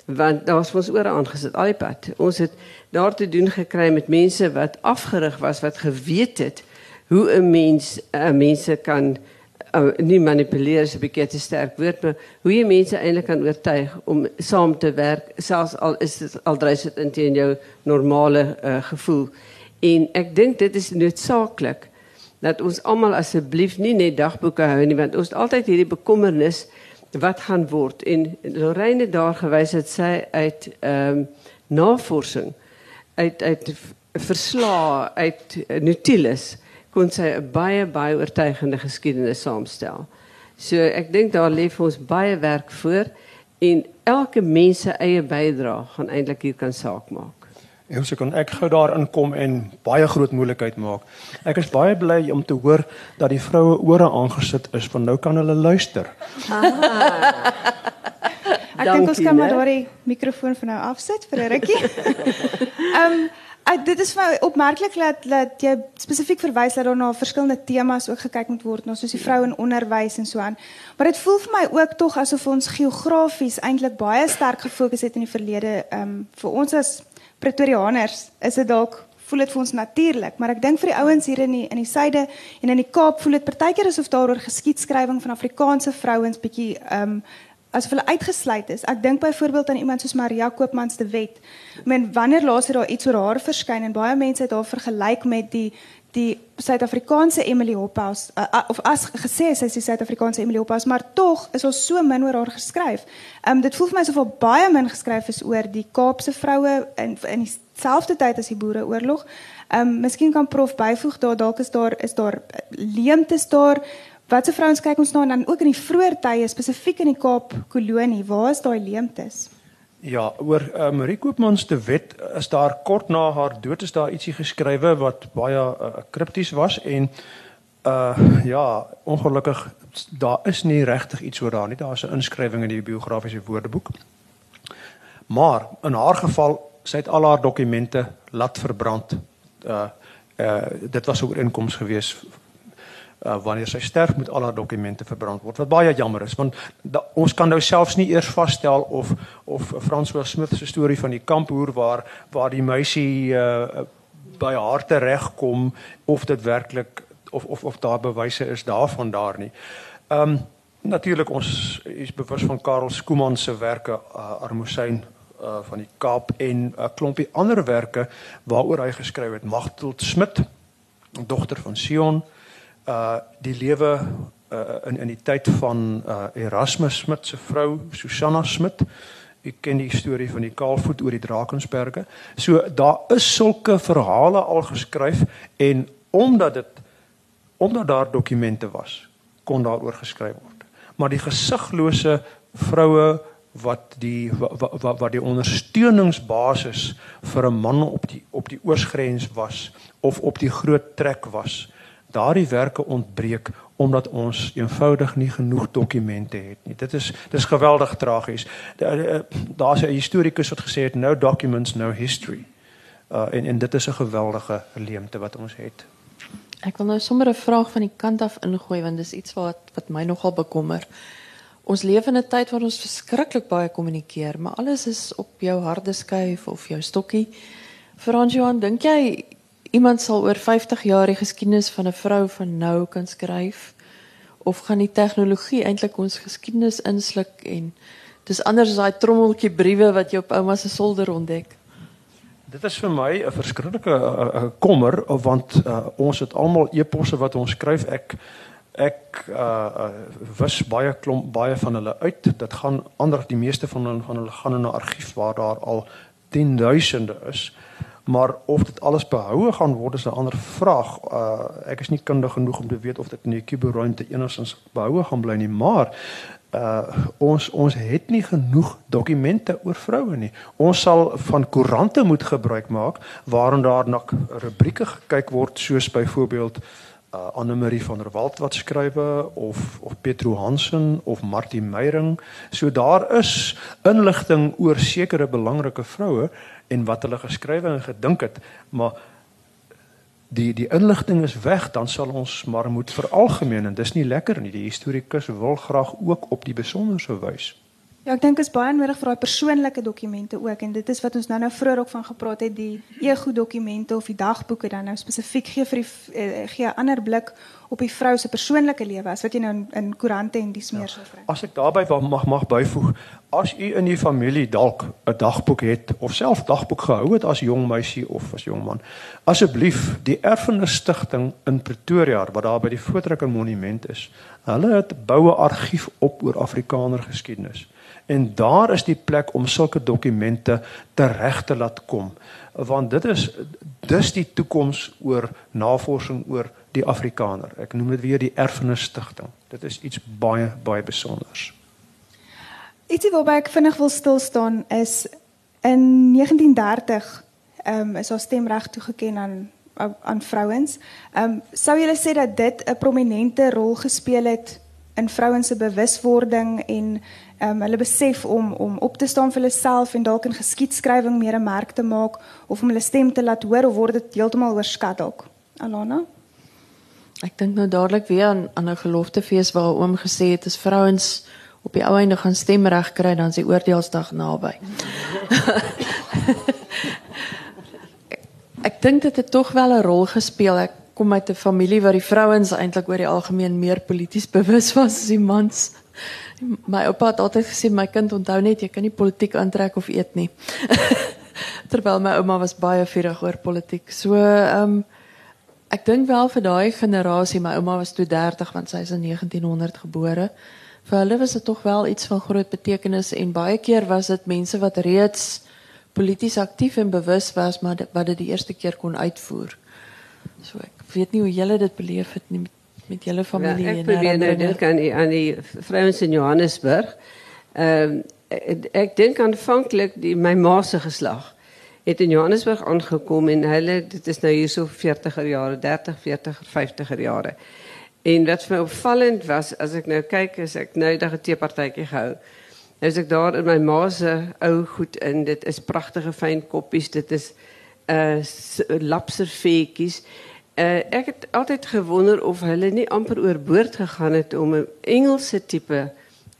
want daar's ons oor aangesit al die pad. Ons het daar te doen gekry met mense wat afgerig was wat geweet het hoe 'n mens uh, mense kan uh, nie manipuleer is 'n bietjie te sterk woord maar hoe jy mense eintlik kan oortuig om saam te werk selfs al is dit al dryf dit in teen jou normale uh, gevoel. En ek dink dit is noodsaaklik dat ons almal asseblief nie net dagboeke hou nie want ons het altyd hierdie bekommernis wat gaan word en Lorraine daar gewys het sy uit ehm um, navorsing uit uit verslae uit Nautilus kon sy 'n baie baie oortuigende geskiedenis saamstel. So ek dink daar lê vir ons baie werk voor en elke mens se eie bydrae gaan eintlik hier kan saak maak. En so kan ek gou daarin kom en baie groot moeilikheid maak. Ek is baie bly om te hoor dat die vroue ore aangesit is want nou kan hulle luister. ek dink ons kan maar daai mikrofoon van nou afsit vir 'n rukkie. Ehm um, dit is vir opmerklik dat dat jy spesifiek verwys dat daar na verskillende temas ook gekyk moet word, nou soos die vrou in onderwys en so aan. Maar dit voel vir my ook tog asof ons geografies eintlik baie sterk gefokus het in die verlede. Ehm um, vir ons as Pretoriaaners is dit dalk voel dit vir ons natuurlik, maar ek dink vir die ouens hier in die in die suide en in die Kaap voel dit partykeer asof daaroor geskiedskrywing van Afrikaanse vrouens bietjie ehm um, asof hulle uitgesluit is. Ek dink byvoorbeeld aan iemand soos Maria Koopmans de Wet. Ek meen wanneer laas het daar iets oor haar verskyn en baie mense het haar vergelyk met die die Suid-Afrikaanse Emily Hophouse uh, uh, of as gesê sy is die Suid-Afrikaanse Emily Hophouse, maar tog is ons so min oor haar geskryf. Ehm um, dit voel vir my asof al baie min geskryf is oor die Kaapse vroue in in dieselfde tyd as die Boereoorlog. Ehm um, miskien kan prof byvoeg daar dalk is daar is daar leemtes daar watse vrouens kyk ons na en dan ook in die vroeë tye spesifiek in die Kaap kolonie, waar is daai leemtes? Ja, oor uh, Marie Koopmans te wet is daar kort na haar dood is daar ietsie geskrywe wat baie uh, kripties was en uh ja, ongelukkig daar is nie regtig iets oor daar nie. Daar's 'n inskrywing in die biografiese woordeboek. Maar in haar geval, sy het al haar dokumente laat verbrand. Uh uh dit was 'n ooreenkoms geweest uh, wanneer sy sterf moet al haar dokumente verbrand word wat baie jammer is want da, ons kan nou selfs nie eers vasstel of of François Smith se storie van die kamphoer waar waar die meisie uh, by haar teregkom of dit werklik of of of daar bewyse is daarvan daar nie. Ehm um, natuurlik ons is bewus van Karel Skooman se werke uh, Armoesyn uh, van die Kaap en 'n uh, klompie ander werke waaroor hy geskryf het Magteld Smit dogter van Sion uh uh die lewe uh in in die tyd van uh Erasmus Smit se vrou Susanna Smit. Ek ken die storie van die Kaalvoet oor die Drakensberge. So daar is sulke verhale al geskryf en omdat dit omdat daar dokumente was, kon daaroor geskryf word. Maar die gesiglose vroue wat die wat, wat, wat die ondersteuningsbasis vir 'n man op die op die oosgrens was of op die groot trek was daardie werke ontbreek omdat ons eenvoudig nie genoeg dokumente het nie. Dit is dis geweldig tragies. Daar's 'n historikus wat gesê het no documents no history. Uh en en dit is 'n geweldige leemte wat ons het. Ek wil nou sommer 'n vraag van die kant af ingooi want dis iets wat wat my nogal bekommer. Ons leef in 'n tyd waar ons verskriklik baie kommunikeer, maar alles is op jou harde skyf of jou stokkie. Frans Johan, dink jy iemand sal oor 50 jaar die geskiedenis van 'n vrou van nou kan skryf of gaan die tegnologie eintlik ons geskiedenis insluk en dis anders as daai trommeltjie briewe wat jy op ouma se solder ontdek. Dit is vir my 'n verskriklike uh, uh, kommer want uh, ons het almal e-posse wat ons skryf. Ek ek uh, uh wys baie klomp baie van hulle uit. Dit gaan ander die meeste van hulle van hulle gaan in 'n argief waar daar al tienduisende is. Maar of dit alles behoue gaan word is 'n ander vraag. Uh ek is nie kundig genoeg om te weet of dit in die kuberruimte enigstens behoue gaan bly nie, maar uh ons ons het nie genoeg dokumente oor vroue nie. Ons sal van koerante moet gebruik maak waarin daar na rubrieke gekyk word soos byvoorbeeld uh Anne Marie van der Walt wat skrywe of of Petro Hansen of Martie Meyering. So daar is inligting oor sekere belangrike vroue en wat hulle geskrywe en gedink het, maar die die inligting is weg, dan sal ons maar moet veralgemeen en dis nie lekker nie. Die historikus wil graag ook op die besonderse wys. Ja, ek dink is baie nodig vir daai persoonlike dokumente ook en dit is wat ons nou nou vroeër ook van gepraat het, die ego dokumente of die dagboeke dan nou spesifiek gee vir die uh, gee 'n ander blik op die vrou se persoonlike lewe as wat jy nou in, in koerante en dis meer ja. sou kry. As ek daarby mag mag byvoeg, as u in u familie dalk 'n dagboek het of self dagboek gehou het as jong meisie of as jong man, asseblief die erfenis stigting in Pretoria wat daar by die Voortrekker monument is. Hulle het boue argief op oor Afrikaner geskiedenis. En daar is die plek om sulke dokumente tereg te laat kom want dit is dis die toekoms oor navorsing oor die Afrikaner. Ek noem dit weer die erfenis stigting. Dit is iets baie baie spesiaals. Ietsie waarby ek vinnig wil stil staan is in 1930 ehm um, is haar stemreg toegeken aan aan vrouens. Ehm um, sou jy sê dat dit 'n prominente rol gespeel het in vrouens se bewuswording en um, hulle besef om om op te staan vir hulle self en dalk in geskiedskrywing meer 'n merk te maak of om hulle stem te laat hoor of word dit heeltemal oorskat dalk. Alana? Ek dink nou dadelik weer aan aan 'n geloftefees waar oom gesê het as vrouens op die ou einde gaan stemreg kry dan se oordeelsdag naby. ek dink dit het tog wel 'n rol gespeel. Ek kom uit 'n familie waar die vrouens eintlik oor die algemeen meer polities bewus was as die mans. My oupa het altyd gesê my kind onthou net jy kan nie politiek aantrek of eet nie. Terwyl my ouma was baie vurig oor politiek. So ehm um, ek dink wel vir daai generasie, my ouma was toe 30 want sy is in 1900 gebore. Vir hulle was dit tog wel iets van groot betekenis en baie keer was dit mense wat reeds polities aktief en bewus was maar wat dit die eerste keer kon uitvoer. So ek weet nie hoe julle dit beleef het nie met julle familie ja, ek probeer nou dink aan die aan die vrouens in Johannesburg. Ehm um, ek, ek dink aanvanklik die my ma se geslag het in Johannesburg aangekom en hulle dit is nou hier so 40er jare, 30, 40, 50er jare. En wat vir my opvallend was as ek nou kyk as ek nou dag 'n teepartytjie gehou. As ek daar in my ma se ou goed in, dit is pragtige fyn koppies, dit is uh lapserfeetjies. Uh, ek het altyd gewonder of hulle nie amper oorboord gegaan het om 'n Engelse tipe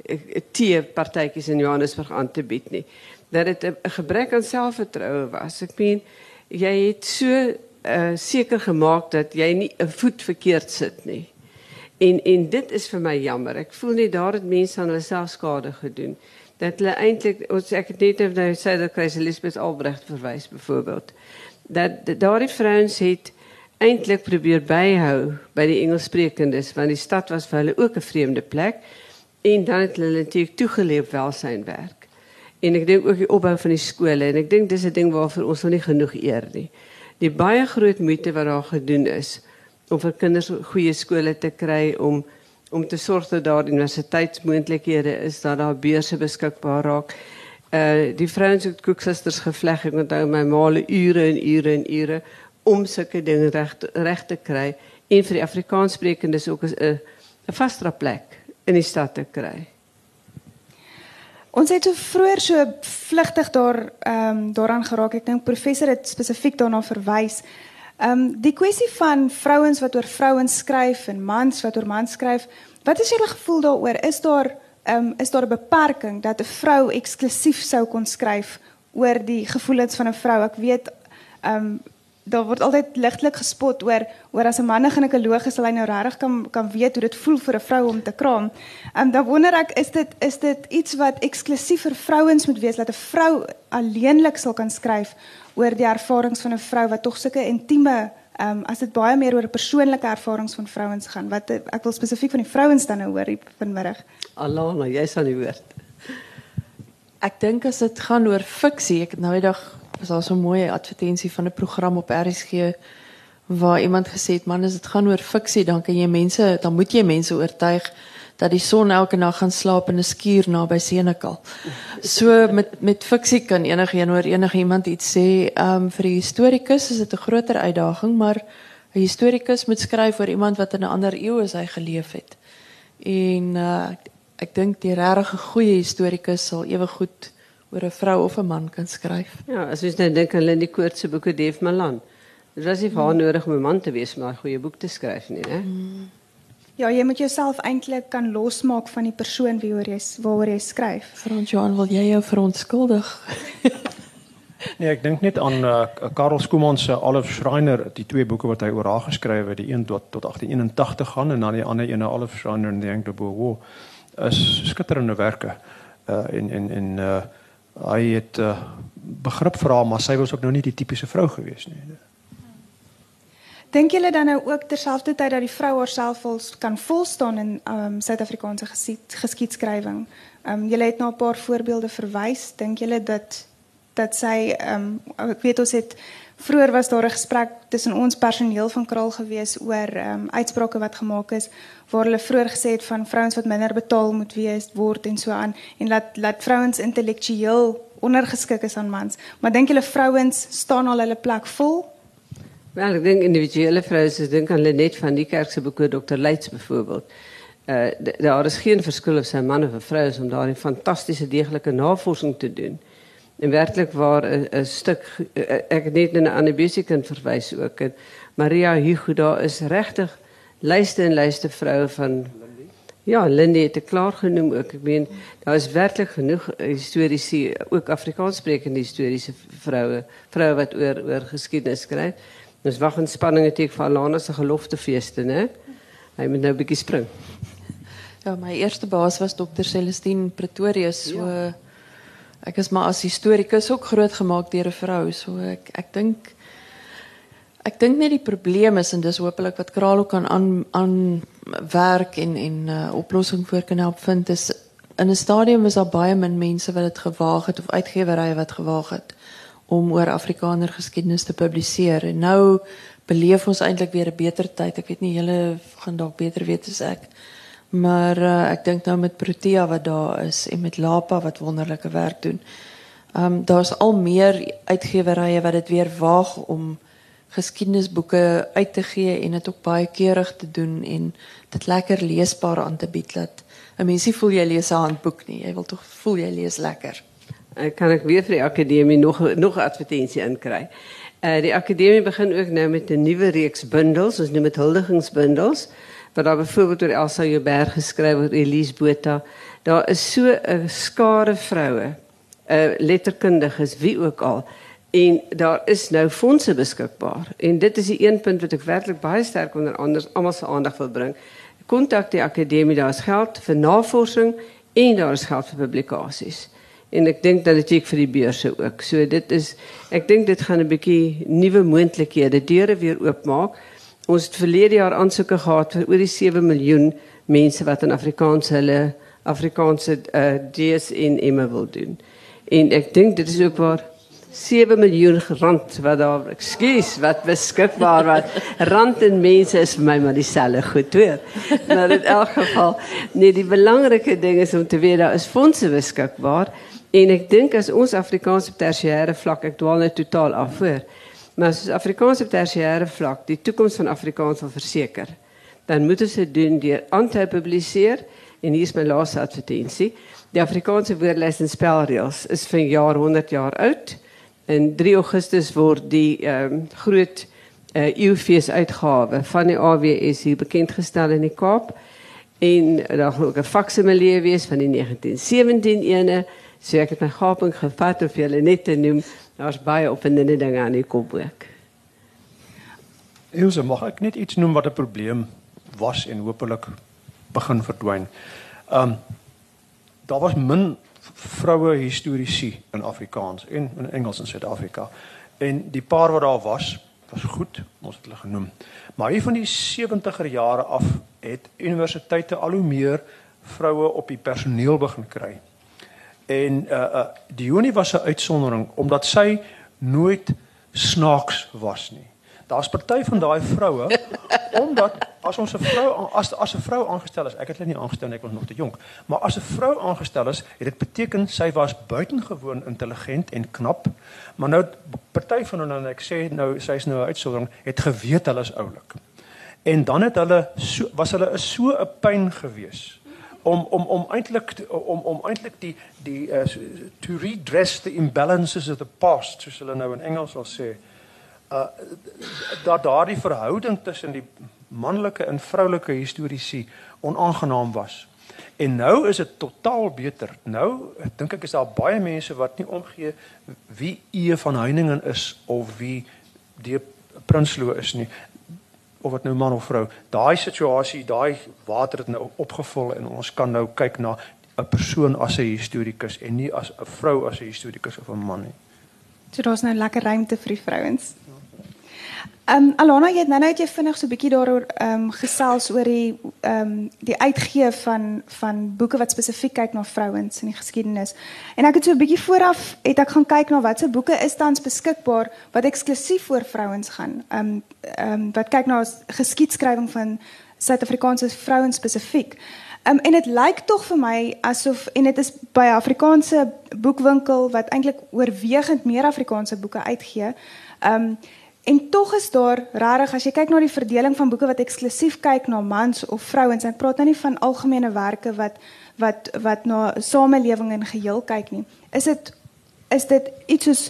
uh, tee partytjies in Johannesburg aan te bied nie. Dat dit 'n gebrek aan selfvertroue was. Ek meen jy het so uh, seker gemaak dat jy nie 'n voet verkeerd sit nie. En en dit is vir my jammer. Ek voel net daar het mense aan hulle self skade gedoen. Dat hulle eintlik ons ek het net nou sê dat Chris Elizabeth Albrecht verwys byvoorbeeld. Dat daardie vrouens eintlik probeer byhou by die Engelssprekendes want die stad was vir hulle ook 'n vreemde plek en dan het hulle natuurlik toegeleef welsynwerk. En ek dink ook die opbou van die skole en ek dink dis 'n ding waarvoor ons nog nie genoeg eer nie. Die baie groot moeite wat daar gedoen is om vir kinders goeie skole te kry om om te sorg dat daar universiteitsmoontlikhede is dat daar beurse beskikbaar raak. Uh die vrouens het koeksusters gevleg ek onthou my maale ure en ure en ure om sulke dinge reg reg te kry en vir die Afrikaanssprekendes ook 'n 'n vasdra plek in die stad te kry. Ons het so vroeër so vlugtig daar ehm um, daaraan geraak. Ek dink professor het spesifiek daarna verwys. Ehm um, die kwessie van vrouens wat oor vrouens skryf en mans wat oor mans skryf. Wat is julle gevoel daaroor? Is daar ehm um, is daar 'n beperking dat 'n vrou eksklusief sou kon skryf oor die gevoelens van 'n vrou? Ek weet ehm um, daar word altyd ligtelik gespot oor oor as 'n man 'n ginekoloog is, sal hy nou regtig kan kan weet hoe dit voel vir 'n vrou om te kraam. Ehm um, dan wonder ek is dit is dit iets wat eksklusief vir vrouens moet wees dat 'n vrou alleenlik sal kan skryf oor die ervarings van 'n vrou wat tog sulke intieme ehm um, as dit baie meer oor 'n persoonlike ervarings van vrouens gaan. Wat ek wil spesifiek van die vrouens dan nou hoor hier vanmiddag. Alana, jy's aan die woord. Ek dink as dit gaan oor fiksie, ek het nou eendag was daar so 'n mooi advertensie van 'n program op RSG waar iemand gesê het man as dit gaan oor fiksie dan kan jy mense dan moet jy mense oortuig dat die son elke nag gaan slaap in 'n skuur naby Senekal. So met met fiksie kan enigiemand oor enigiemand iets sê. Ehm um, vir die historikus is dit 'n groter uitdaging, maar 'n historikus moet skryf oor iemand wat in 'n ander eeu as hy geleef het. En uh, ek dink die regtig goeie historikus sal ewe goed oor 'n vrou of 'n man kan skryf. Ja, as jy nou dink aan Lindy Koort se boeke Dave Malan. Dit was nie vir haar nodig om 'n man te wees om 'n goeie boek te skryf nie, né? Mm. Ja, jy moet jouself eintlik kan losmaak van die persoon wie jy waaroor jy skryf. Frans Johan, wil jy jou verontskuldig? nee, ek dink net aan uh, Karel Skooman se Olive Schreiner, die twee boeke wat hy oor haar geskryf het, die een tot tot 1881 gaan en dan die ander een Olive Schreiner en die Engel Boer. Is skitterende werke. Uh en en en uh hy het uh, begrip haar, maar sy was ook nou nie die tipiese vrou gewees nie. Dink julle dan nou ook terselfdertyd dat die vrou haarself kan volstaan in um Suid-Afrikaanse geskiedskrywing? Um julle het na 'n paar voorbeelde verwys. Dink julle dat dat sy um ek weet ons het vroeër was daar 'n gesprek tussen ons personeel van Kraal gewees oor um uitsprake wat gemaak is waar hulle vroeër gesê het van vrouens wat minder betaal moet wees word en so aan en laat laat vrouens intellektueel ondergeskik is aan mans. Maar dink julle vrouens staan al hulle plek vol? Wel, ik denk individuele vrouwen, ik denk aan Lenet van die kerkse boeken, Dr. Leitz bijvoorbeeld. Uh, daar is geen verschil of zijn man of een vrouw is om daar een fantastische, degelijke navorsing te doen. En werkelijk waar een, een stuk, uh, ik heb niet naar Anne Busiken verwijs ook. En Maria Hugo, daar is rechtig lijsten en lijsten vrouwen van... Ja, Lindy het het klaar genoemd ook. Ik meen, daar is werkelijk genoeg historici, ook Afrikaans sprekende historische vrouwen, vrouwen wat oor, oor geschiedenis schrijven. Ons wag in spanning natuurlik vir Alana se geloftefeeste, né? Hy moet nou 'n bietjie spring. Ja, my eerste baas was Dr. Celestine Pretorius, so ja. ek is maar as historikus ook grootgemaak deur 'n vrou, so ek ek dink ek dink net die probleem is en dis hopelik wat Kraal ook kan aan aan werk en en 'n uh, oplossing voor kan help vind is in 'n stadium was daar baie min mense wat dit gewaag het of uitgewerye wat gewaag het om oor Afrikaner geskiedenis te publiseer. En nou beleef ons eintlik weer 'n beter tyd. Ek weet nie julle gaan dalk beter weet as ek. Maar uh, ek dink nou met Protea wat daar is en met Lapa wat wonderlike werk doen. Ehm um, daar's al meer uitgewerye wat dit weer waag om geskiedenisboeke uit te gee en dit ook baie keurig te doen en dit lekker leesbaar aan te bied dat 'n mensie voel jy lees 'n handboek nie. Jy wil tog voel jy lees lekker. Eh, kan ik weer voor de academie nog, nog advertentie inkrijgen. Uh, eh, de academie begint ook nu met een nieuwe reeks bundels, dus nu met huldigingsbundels. Waar daar bijvoorbeeld door Elsa Joubert geschreven wordt, Elise Bota. Daar is so skare vrouwen, uh, letterkundiges, wie ook al. En daar is nou fondsen beschikbaar. En dit is die een punt wat ik werkelijk baie sterk onder anders allemaal zijn aandacht wil brengen. Contact die academie, daar is geld voor navorsing en daar is geld voor publicaties. En ek dink dat dit ek vir die beurse ook. So dit is ek dink dit gaan 'n bietjie nuwe moontlikhede deure weer oopmaak. Ons het verlede jaar aansoeke gehad vir oor die 7 miljoen mense wat in Afrikaans hulle Afrikaanse uh, DS in Emma wil doen. En ek dink dit is ook waar 7 miljoen rand wat daar ekskuus wat beskikbaar wat rand en mense is vir my maar dieselfde goed hoor. Maar in elk geval nee die belangrike ding is om te weet daar is fondse beskikbaar. En ek dink as ons Afrikaans op tersiêre vlak, ek dwaal net totaal af voor. Maar as Afrikaans op tersiêre vlak die toekoms van Afrikaans wil verseker, dan moet ons dit doen deur aan te publiseer en hier is my laaste advertensie. Die Afrikaanse woordelys en spelreëls is van jaar 100 jaar oud. In 3 Augustus word die ehm um, groot uh, eeufees uitgawe van die AWS hier bekend gestel in die Kaap. En daar gaan ook 'n faksimilie wees van die 1917 ene. So ek het my gaping gevat of julle net te noem. Daar's baie opwindende dinge aan die kop ook. Ilse, mag ek net iets noem wat 'n probleem was en hopelik begin verdwyn. Um daar was min vroue historiese in Afrikaans en in Engels in Suid-Afrika. En die paar wat daar was, was goed, ons het hulle genoem. Maar hier van die 70er jare af het universiteite al hoe meer vroue op die personeel begin kry. En uh uh die Unie was 'n uitsondering omdat sy nooit snaaks was nie. Daar's party van daai vroue omdat as ons 'n vrou as as 'n vrou aangestel is, ek het hulle nie aangestel nie, ek was nog te jonk, maar as 'n vrou aangestel is, het dit beteken sy was buitengewoon intelligent en knap. Maar nou party van hulle en ek sê nou sy's nou 'n uitsondering, het geweet hulle is oulik. En dan het hulle so was hulle is so 'n pyn gewees om om om eintlik om om eintlik die die uh, to redress the imbalances of the past soos hulle nou in Engels sal sê uh dat daardie verhouding tussen die manlike en vroulike historiese onaangenaam was. En nou is dit totaal beter. Nou dink ek is daar baie mense wat nie omgee wie E van Heiningen is of wie die Prinsloo is nie of wat nou man of vrou. Daai situasie, daai water het nou opgevul en ons kan nou kyk na 'n persoon as 'n historikus en nie as 'n vrou as 'n historikus of 'n man nie. So daar's nou lekker ruimte vir die vrouens. Ehm um, Alana, jy het nou net jy vinnig so 'n bietjie daaroor ehm um, gesels oor die ehm um, die uitgee van van boeke wat spesifiek kyk na vrouens in die geskiedenis. En ek het so 'n bietjie vooraf het ek gaan kyk na watse boeke is tans beskikbaar wat eksklusief vir vrouens gaan. Ehm um, ehm um, wat kyk na geskiedskrywing van Suid-Afrikaanse vrouens spesifiek. Ehm um, en dit lyk tog vir my asof en dit is by Afrikaanse boekwinkel wat eintlik oorwegend meer Afrikaanse boeke uitgee. Ehm um, En tog is daar regtig as jy kyk na die verdeling van boeke wat eksklusief kyk na mans of vrouens, ek praat nou nie van algemene werke wat wat wat na samelewing in geheel kyk nie. Is dit is dit iets soos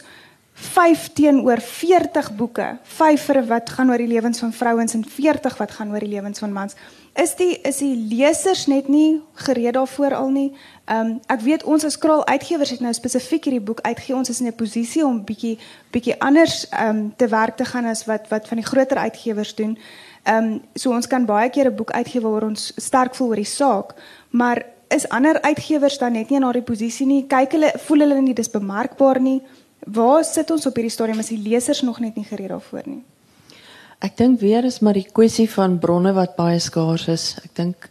5 teenoor 40 boeke, 5 vir wat gaan oor die lewens van vrouens en 40 wat gaan oor die lewens van mans. Is die is die lesers net nie gereed daarvoor al nie? Ehm um, ek weet ons as Kraal Uitgewers het nou spesifiek hierdie boek uitgegee. Ons is in 'n posisie om bietjie bietjie anders ehm um, te werk te gaan as wat wat van die groter uitgewers doen. Ehm um, so ons kan baie keer 'n boek uitgee waar ons sterk voel oor die saak, maar is ander uitgewers dan net nie in daardie posisie nie? Kyk hulle voel hulle nie dis bemarkbaar nie? Waar sit ons op hierdie stadium as die lesers nog net nie gereed daarvoor nie? Ek dink weer is maar die kwessie van bronne wat baie skaars is. Ek dink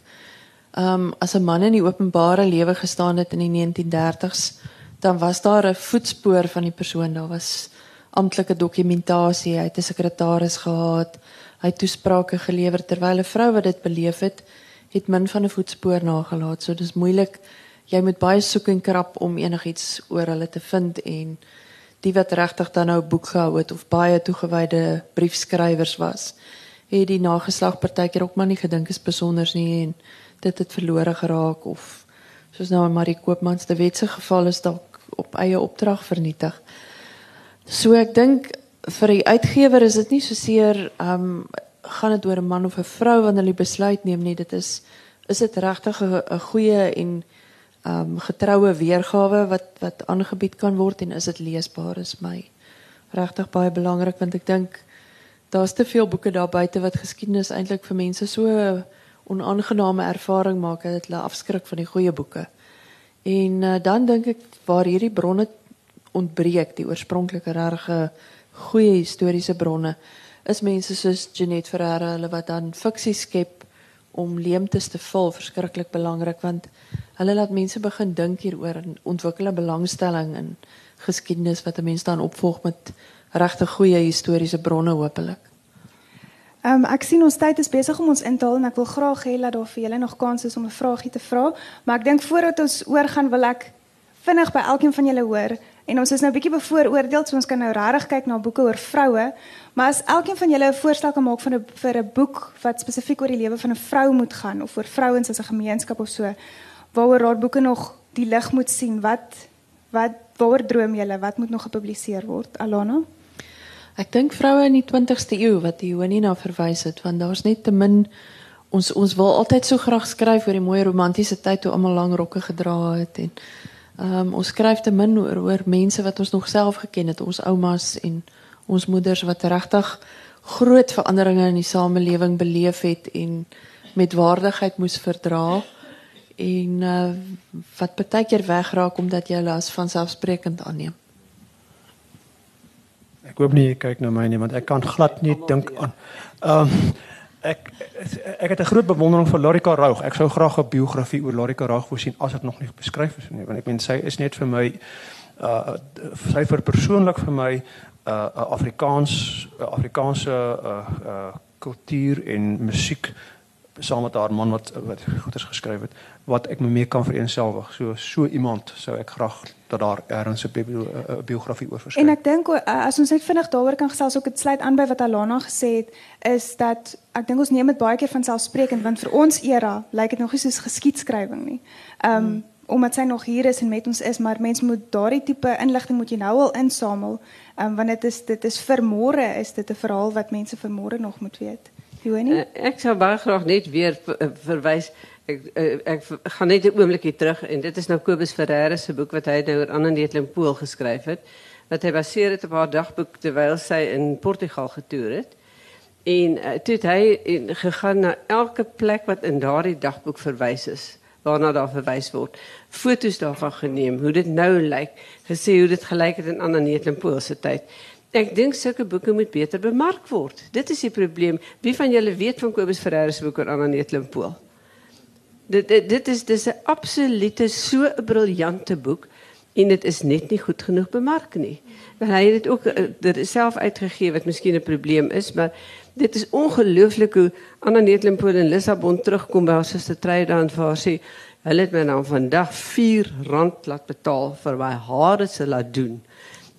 ehm um, as 'n man in die openbare lewe gestaan het in die 1930s, dan was daar 'n voetspoor van die persoon. Daar was amptelike dokumentasie, hy het 'n sekretaris gehad, hy het toesprake gelewer terwyl 'n vrou wat dit beleef het, het min van 'n voetspoor nagelaat. So dis moeilik. Jy moet baie soek en krap om enigiets oor hulle te vind en die wat regtig dan nou boek gehou het of baie toegewyde briefskrywers was, het die nageslag partykeer ook maar nie gedink is besonders nie en dit het verlore geraak of soos nou in Marie Koopmans se wetse geval is dalk op eie opdrag vernietig. So ek dink vir die uitgewer is dit nie so seer um gaan dit oor 'n man of 'n vrou wanneer hulle besluit neem nie, dit is is dit regtig 'n goeie en um getroue weergawe wat wat aangebied kan word en is dit leesbaar is my regtig baie belangrik want ek dink daar's te veel boeke daar buite wat geskiedenis eintlik vir mense so onaangename ervaring dat hulle afskrik van die goeie boeke. En uh, dan dink ek waar hierdie bronne ontbreek, die oorspronklike regte goeie historiese bronne, is mense soos Jeanette hulle wat dan fiksie skep om leemtes te vul, verskriklik belangrik want hulle laat mense begin dink hieroor en ontwikkel 'n belangstelling in geskiedenis wat 'n mens dan opvolg met regte goeie historiese bronne hopelik. Ehm um, ek sien ons tyd is besig om ons in te haal en ek wil graag hê dat daar vir julle nog kans is om 'n vraagie te vra, maar ek dink voordat ons oorgaan wil ek vinnig by elkeen van julle hoor en ons is nou 'n bietjie bevooroordeel, so ons kan nou regtig kyk na boeke oor vroue, maar as elkeen van julle 'n voorstel kan maak van 'n vir 'n boek wat spesifiek oor die lewe van 'n vrou moet gaan of oor vrouens as 'n gemeenskap of so, waaroor raad boeke nog die lig moet sien? Wat wat waaroor droom julle? Wat moet nog gepubliseer word? Alana? Ek dink vroue in die 20ste eeu wat Joanie na verwys het, want daar's net te min ons ons wil altyd so graag skryf oor die mooi romantiese tyd toe almal lang rokke gedra het en um, ons skryf te min oor oor mense wat ons nog self geken het, ons oumas en ons moeders wat regtig groot veranderinge in die samelewing beleef het en met waardigheid moes verdra en uh, wat baie keer wegraak omdat jy hulle as vanselfsprekend aanneem. Ek hoop nie jy kyk na my nie want ek kan glad nie dink aan. Ehm um, ek ek het 'n groot bewondering vir Lorika Roux. Ek sou graag 'n biografie oor Lorika Roux wou sien as dit nog nie beskryf is nie want ek meen sy is net vir my uh sy vir persoonlik vir my 'n uh, Afrikaans Afrikaanse uh uh kultuur en musiek saam met haar man wat wat goeders geskryf het wat ek mee kan vereenselwig. So so iemand sou ek graag dat daar ergens 'n biografie oor verskyn. En ek dink as ons net vinnig daaroor kan gesels ook dit sluit aan by wat Alana gesê het is dat ek dink ons neem dit baie keer van selfsprekend want vir ons era lyk dit nog nie soos geskiedskrywing nie. Ehm um, hmm. omdat sy nog hier is en met ons is, maar mense moet daardie tipe inligting moet jy nou al insamel. Ehm um, want dit is dit is vir môre is dit 'n verhaal wat mense vir môre nog moet weet. Uh, ek sou baie graag net weer uh, verwys. Ek uh, ek gaan net 'n oombliekie terug en dit is nou Kobus Ferreira se boek wat hy nou oor Anna Neetling-Pool geskryf het wat hy baseer het op haar dagboek terwyl sy in Portugal getoer het. En uh, toe het hy en gegaan na elke plek wat in daardie dagboek verwys is waarna daar verwys word. Foto's daarvan geneem hoe dit nou lyk gesê hoe dit gelyk het in Anna Neetling-Pool se tyd Ek dink sulke boeke moet beter bemark word. Dit is die probleem. Wie van julle weet van Kobus Ferreira se boek oor Anna Neetlimpool? Dit, dit dit is dis 'n absolute so 'n briljante boek en dit is net nie goed genoeg bemark nie. Want hy het dit ook dit self uitgegee wat miskien 'n probleem is, maar dit is ongelooflik hoe Anna Neetlimpool in Lissabon terugkom by haar suster Treydan vir haar sê hulle het my nou vandag R4 laat betaal vir my hare se laat doen.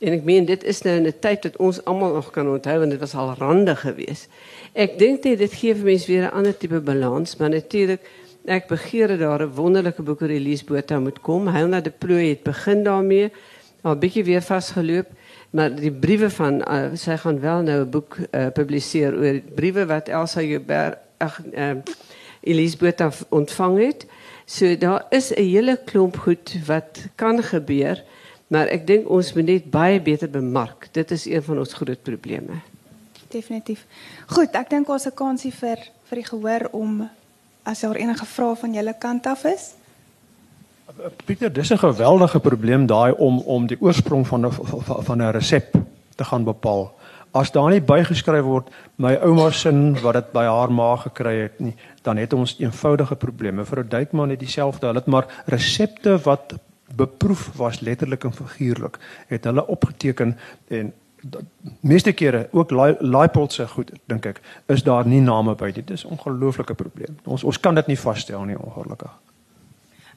En ek meen dit is nou in 'n tyd wat ons almal nog kan onthou want dit was al rande geweest. Ek dink dit dit gee vir mense weer 'n ander tipe balans, maar natuurlik ek begeer dat daar 'n wonderlike boek oor Elise Botha moet kom. Helena de Plooy het begin daarmee. Al bietjie weer vasgeloop, maar die briewe van uh, sy gaan wel nou 'n boek uh, publiseer oor briewe wat Elsa Joubert ag uh, Elise Botha ontvang het. So daar is 'n hele klomp goed wat kan gebeur. Maar ek dink ons moet net baie beter bemark. Dit is een van ons groot probleme. Definitief. Goed, ek dink ons 'n kansie vir vir die gehoor om as daar enige vrae van julle kant af is. Pieter, dis 'n geweldige probleem daai om om die oorsprong van 'n van 'n resep te gaan bepaal. As daar nie bygeskryf word my ouma se wat dit by haar ma gekry het nie, dan het ons eenvoudige probleme. Vir 'n duikman het dieselfde. Hulle het maar resepte wat beproef was letterlik en figuurlik het hulle opgeteken en meeste kere ook Leipold se goed dink ek is daar nie name by dit. Is 'n ongelooflike probleem. Ons ons kan dit nie vasstel nie ongelukkig.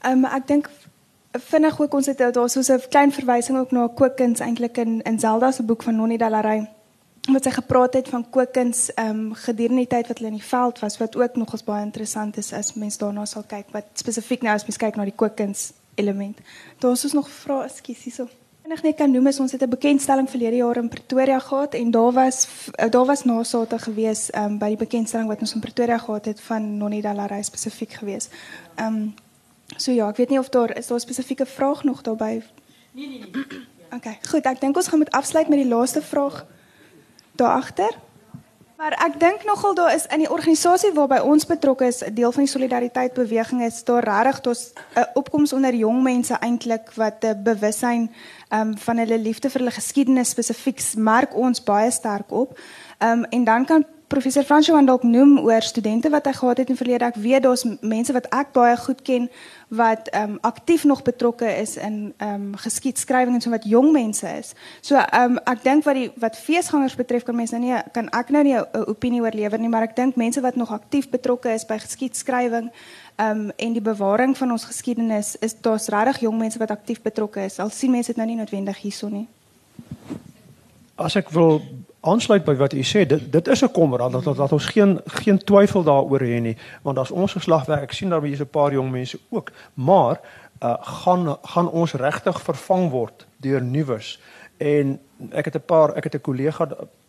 Um, ek dink vinnig ook ons het daar so 'n klein verwysing ook na kookkuns eintlik in in Zelda se boek van Nonnie Dallery wat sy gepraat het van kookkuns ehm um, gedurende die tyd wat hulle in die veld was wat ook nogals baie interessant is as mens daarna sal kyk wat spesifiek nou as mens kyk na die kookkuns element. Daar's ons nog vra, ekskuus hierso. Enig net kan noem is ons het 'n bekendstelling verlede jaar in Pretoria gehad en daar was eh, daar was nasate gewees um, by die bekendstelling wat ons in Pretoria gehad het van Nonnie Dallarey spesifiek gewees. Ehm um, so ja, ek weet nie of daar is daar spesifieke vraag nog daarbey. Nee nee nee. Okay, goed, ek dink ons gaan moet afsluit met die laaste vraag daar agter. Maar ek dink nogal daar is in die organisasie waarby ons betrokke is, 'n deel van die solidariteit beweging is daar regtig tot 'n opkoms onder jong mense eintlik wat 'n bewussyn um, van hulle liefde vir hulle geskiedenis spesifiek merk ons baie sterk op. Um, en dan kan professor Fransjo van dalk noem oor studente wat hy gehad het in verlede. Ek weet daar's mense wat ek baie goed ken wat ehm um, aktief nog betrokke is in ehm um, geskiedskrywing en so wat jong mense is. So ehm um, ek dink wat die wat feesgangers betref kan mense nou nie kan ek nou nie 'n opinie oor lewer nie, maar ek dink mense wat nog aktief betrokke is by geskiedskrywing ehm um, en die bewaring van ons geskiedenis is daar's regtig jong mense wat aktief betrokke is. Al sien mense dit nou nie noodwendig hierso nie. As ek wil aansluit by wat u sê dit dit is 'n kommer dat, dat dat ons geen geen twyfel daaroor hê nie want as ons geslag werk ek sien daar so 'n paar jong mense ook maar uh, gaan gaan ons regtig vervang word deur nuus en ek het 'n paar ek het 'n kollega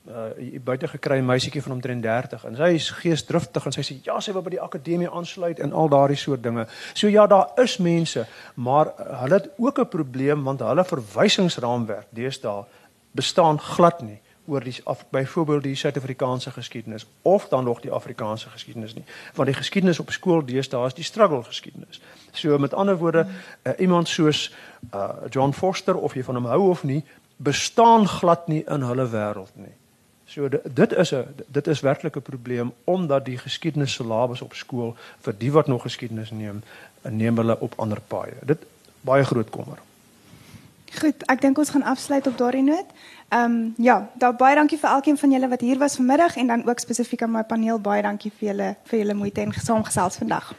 uh buite gekry 'n meisietjie van omtrent 30 en sy is geesdriftig en sy sê ja sy wil by die akademie aansluit en al daardie soort dinge. So ja, daar is mense, maar uh, hulle het ook 'n probleem want hulle verwysingsraamwerk deesdae bestaan glad nie oor die byvoorbeeld die Suid-Afrikaanse geskiedenis of dan nog die Afrikaanse geskiedenis nie. Want die geskiedenis op skool deesdae is die struggle geskiedenis. So met ander woorde, uh, iemand soos uh, John Foster of jy van hom hou of nie, bestaan glad nie in hulle wêreld nie. So dit is 'n dit is werklik 'n probleem omdat die geskiedenis syllabus op skool vir die wat nog geskiedenis neem, neem hulle op ander paaie. Dit baie groot kommer. Goed, ek dink ons gaan afsluit op daardie noot. Ehm um, ja, daar baie dankie vir elkeen van julle wat hier was vanmiddag en dan ook spesifiek aan my paneel baie dankie vir julle vir julle moeite en saamgesels vandag.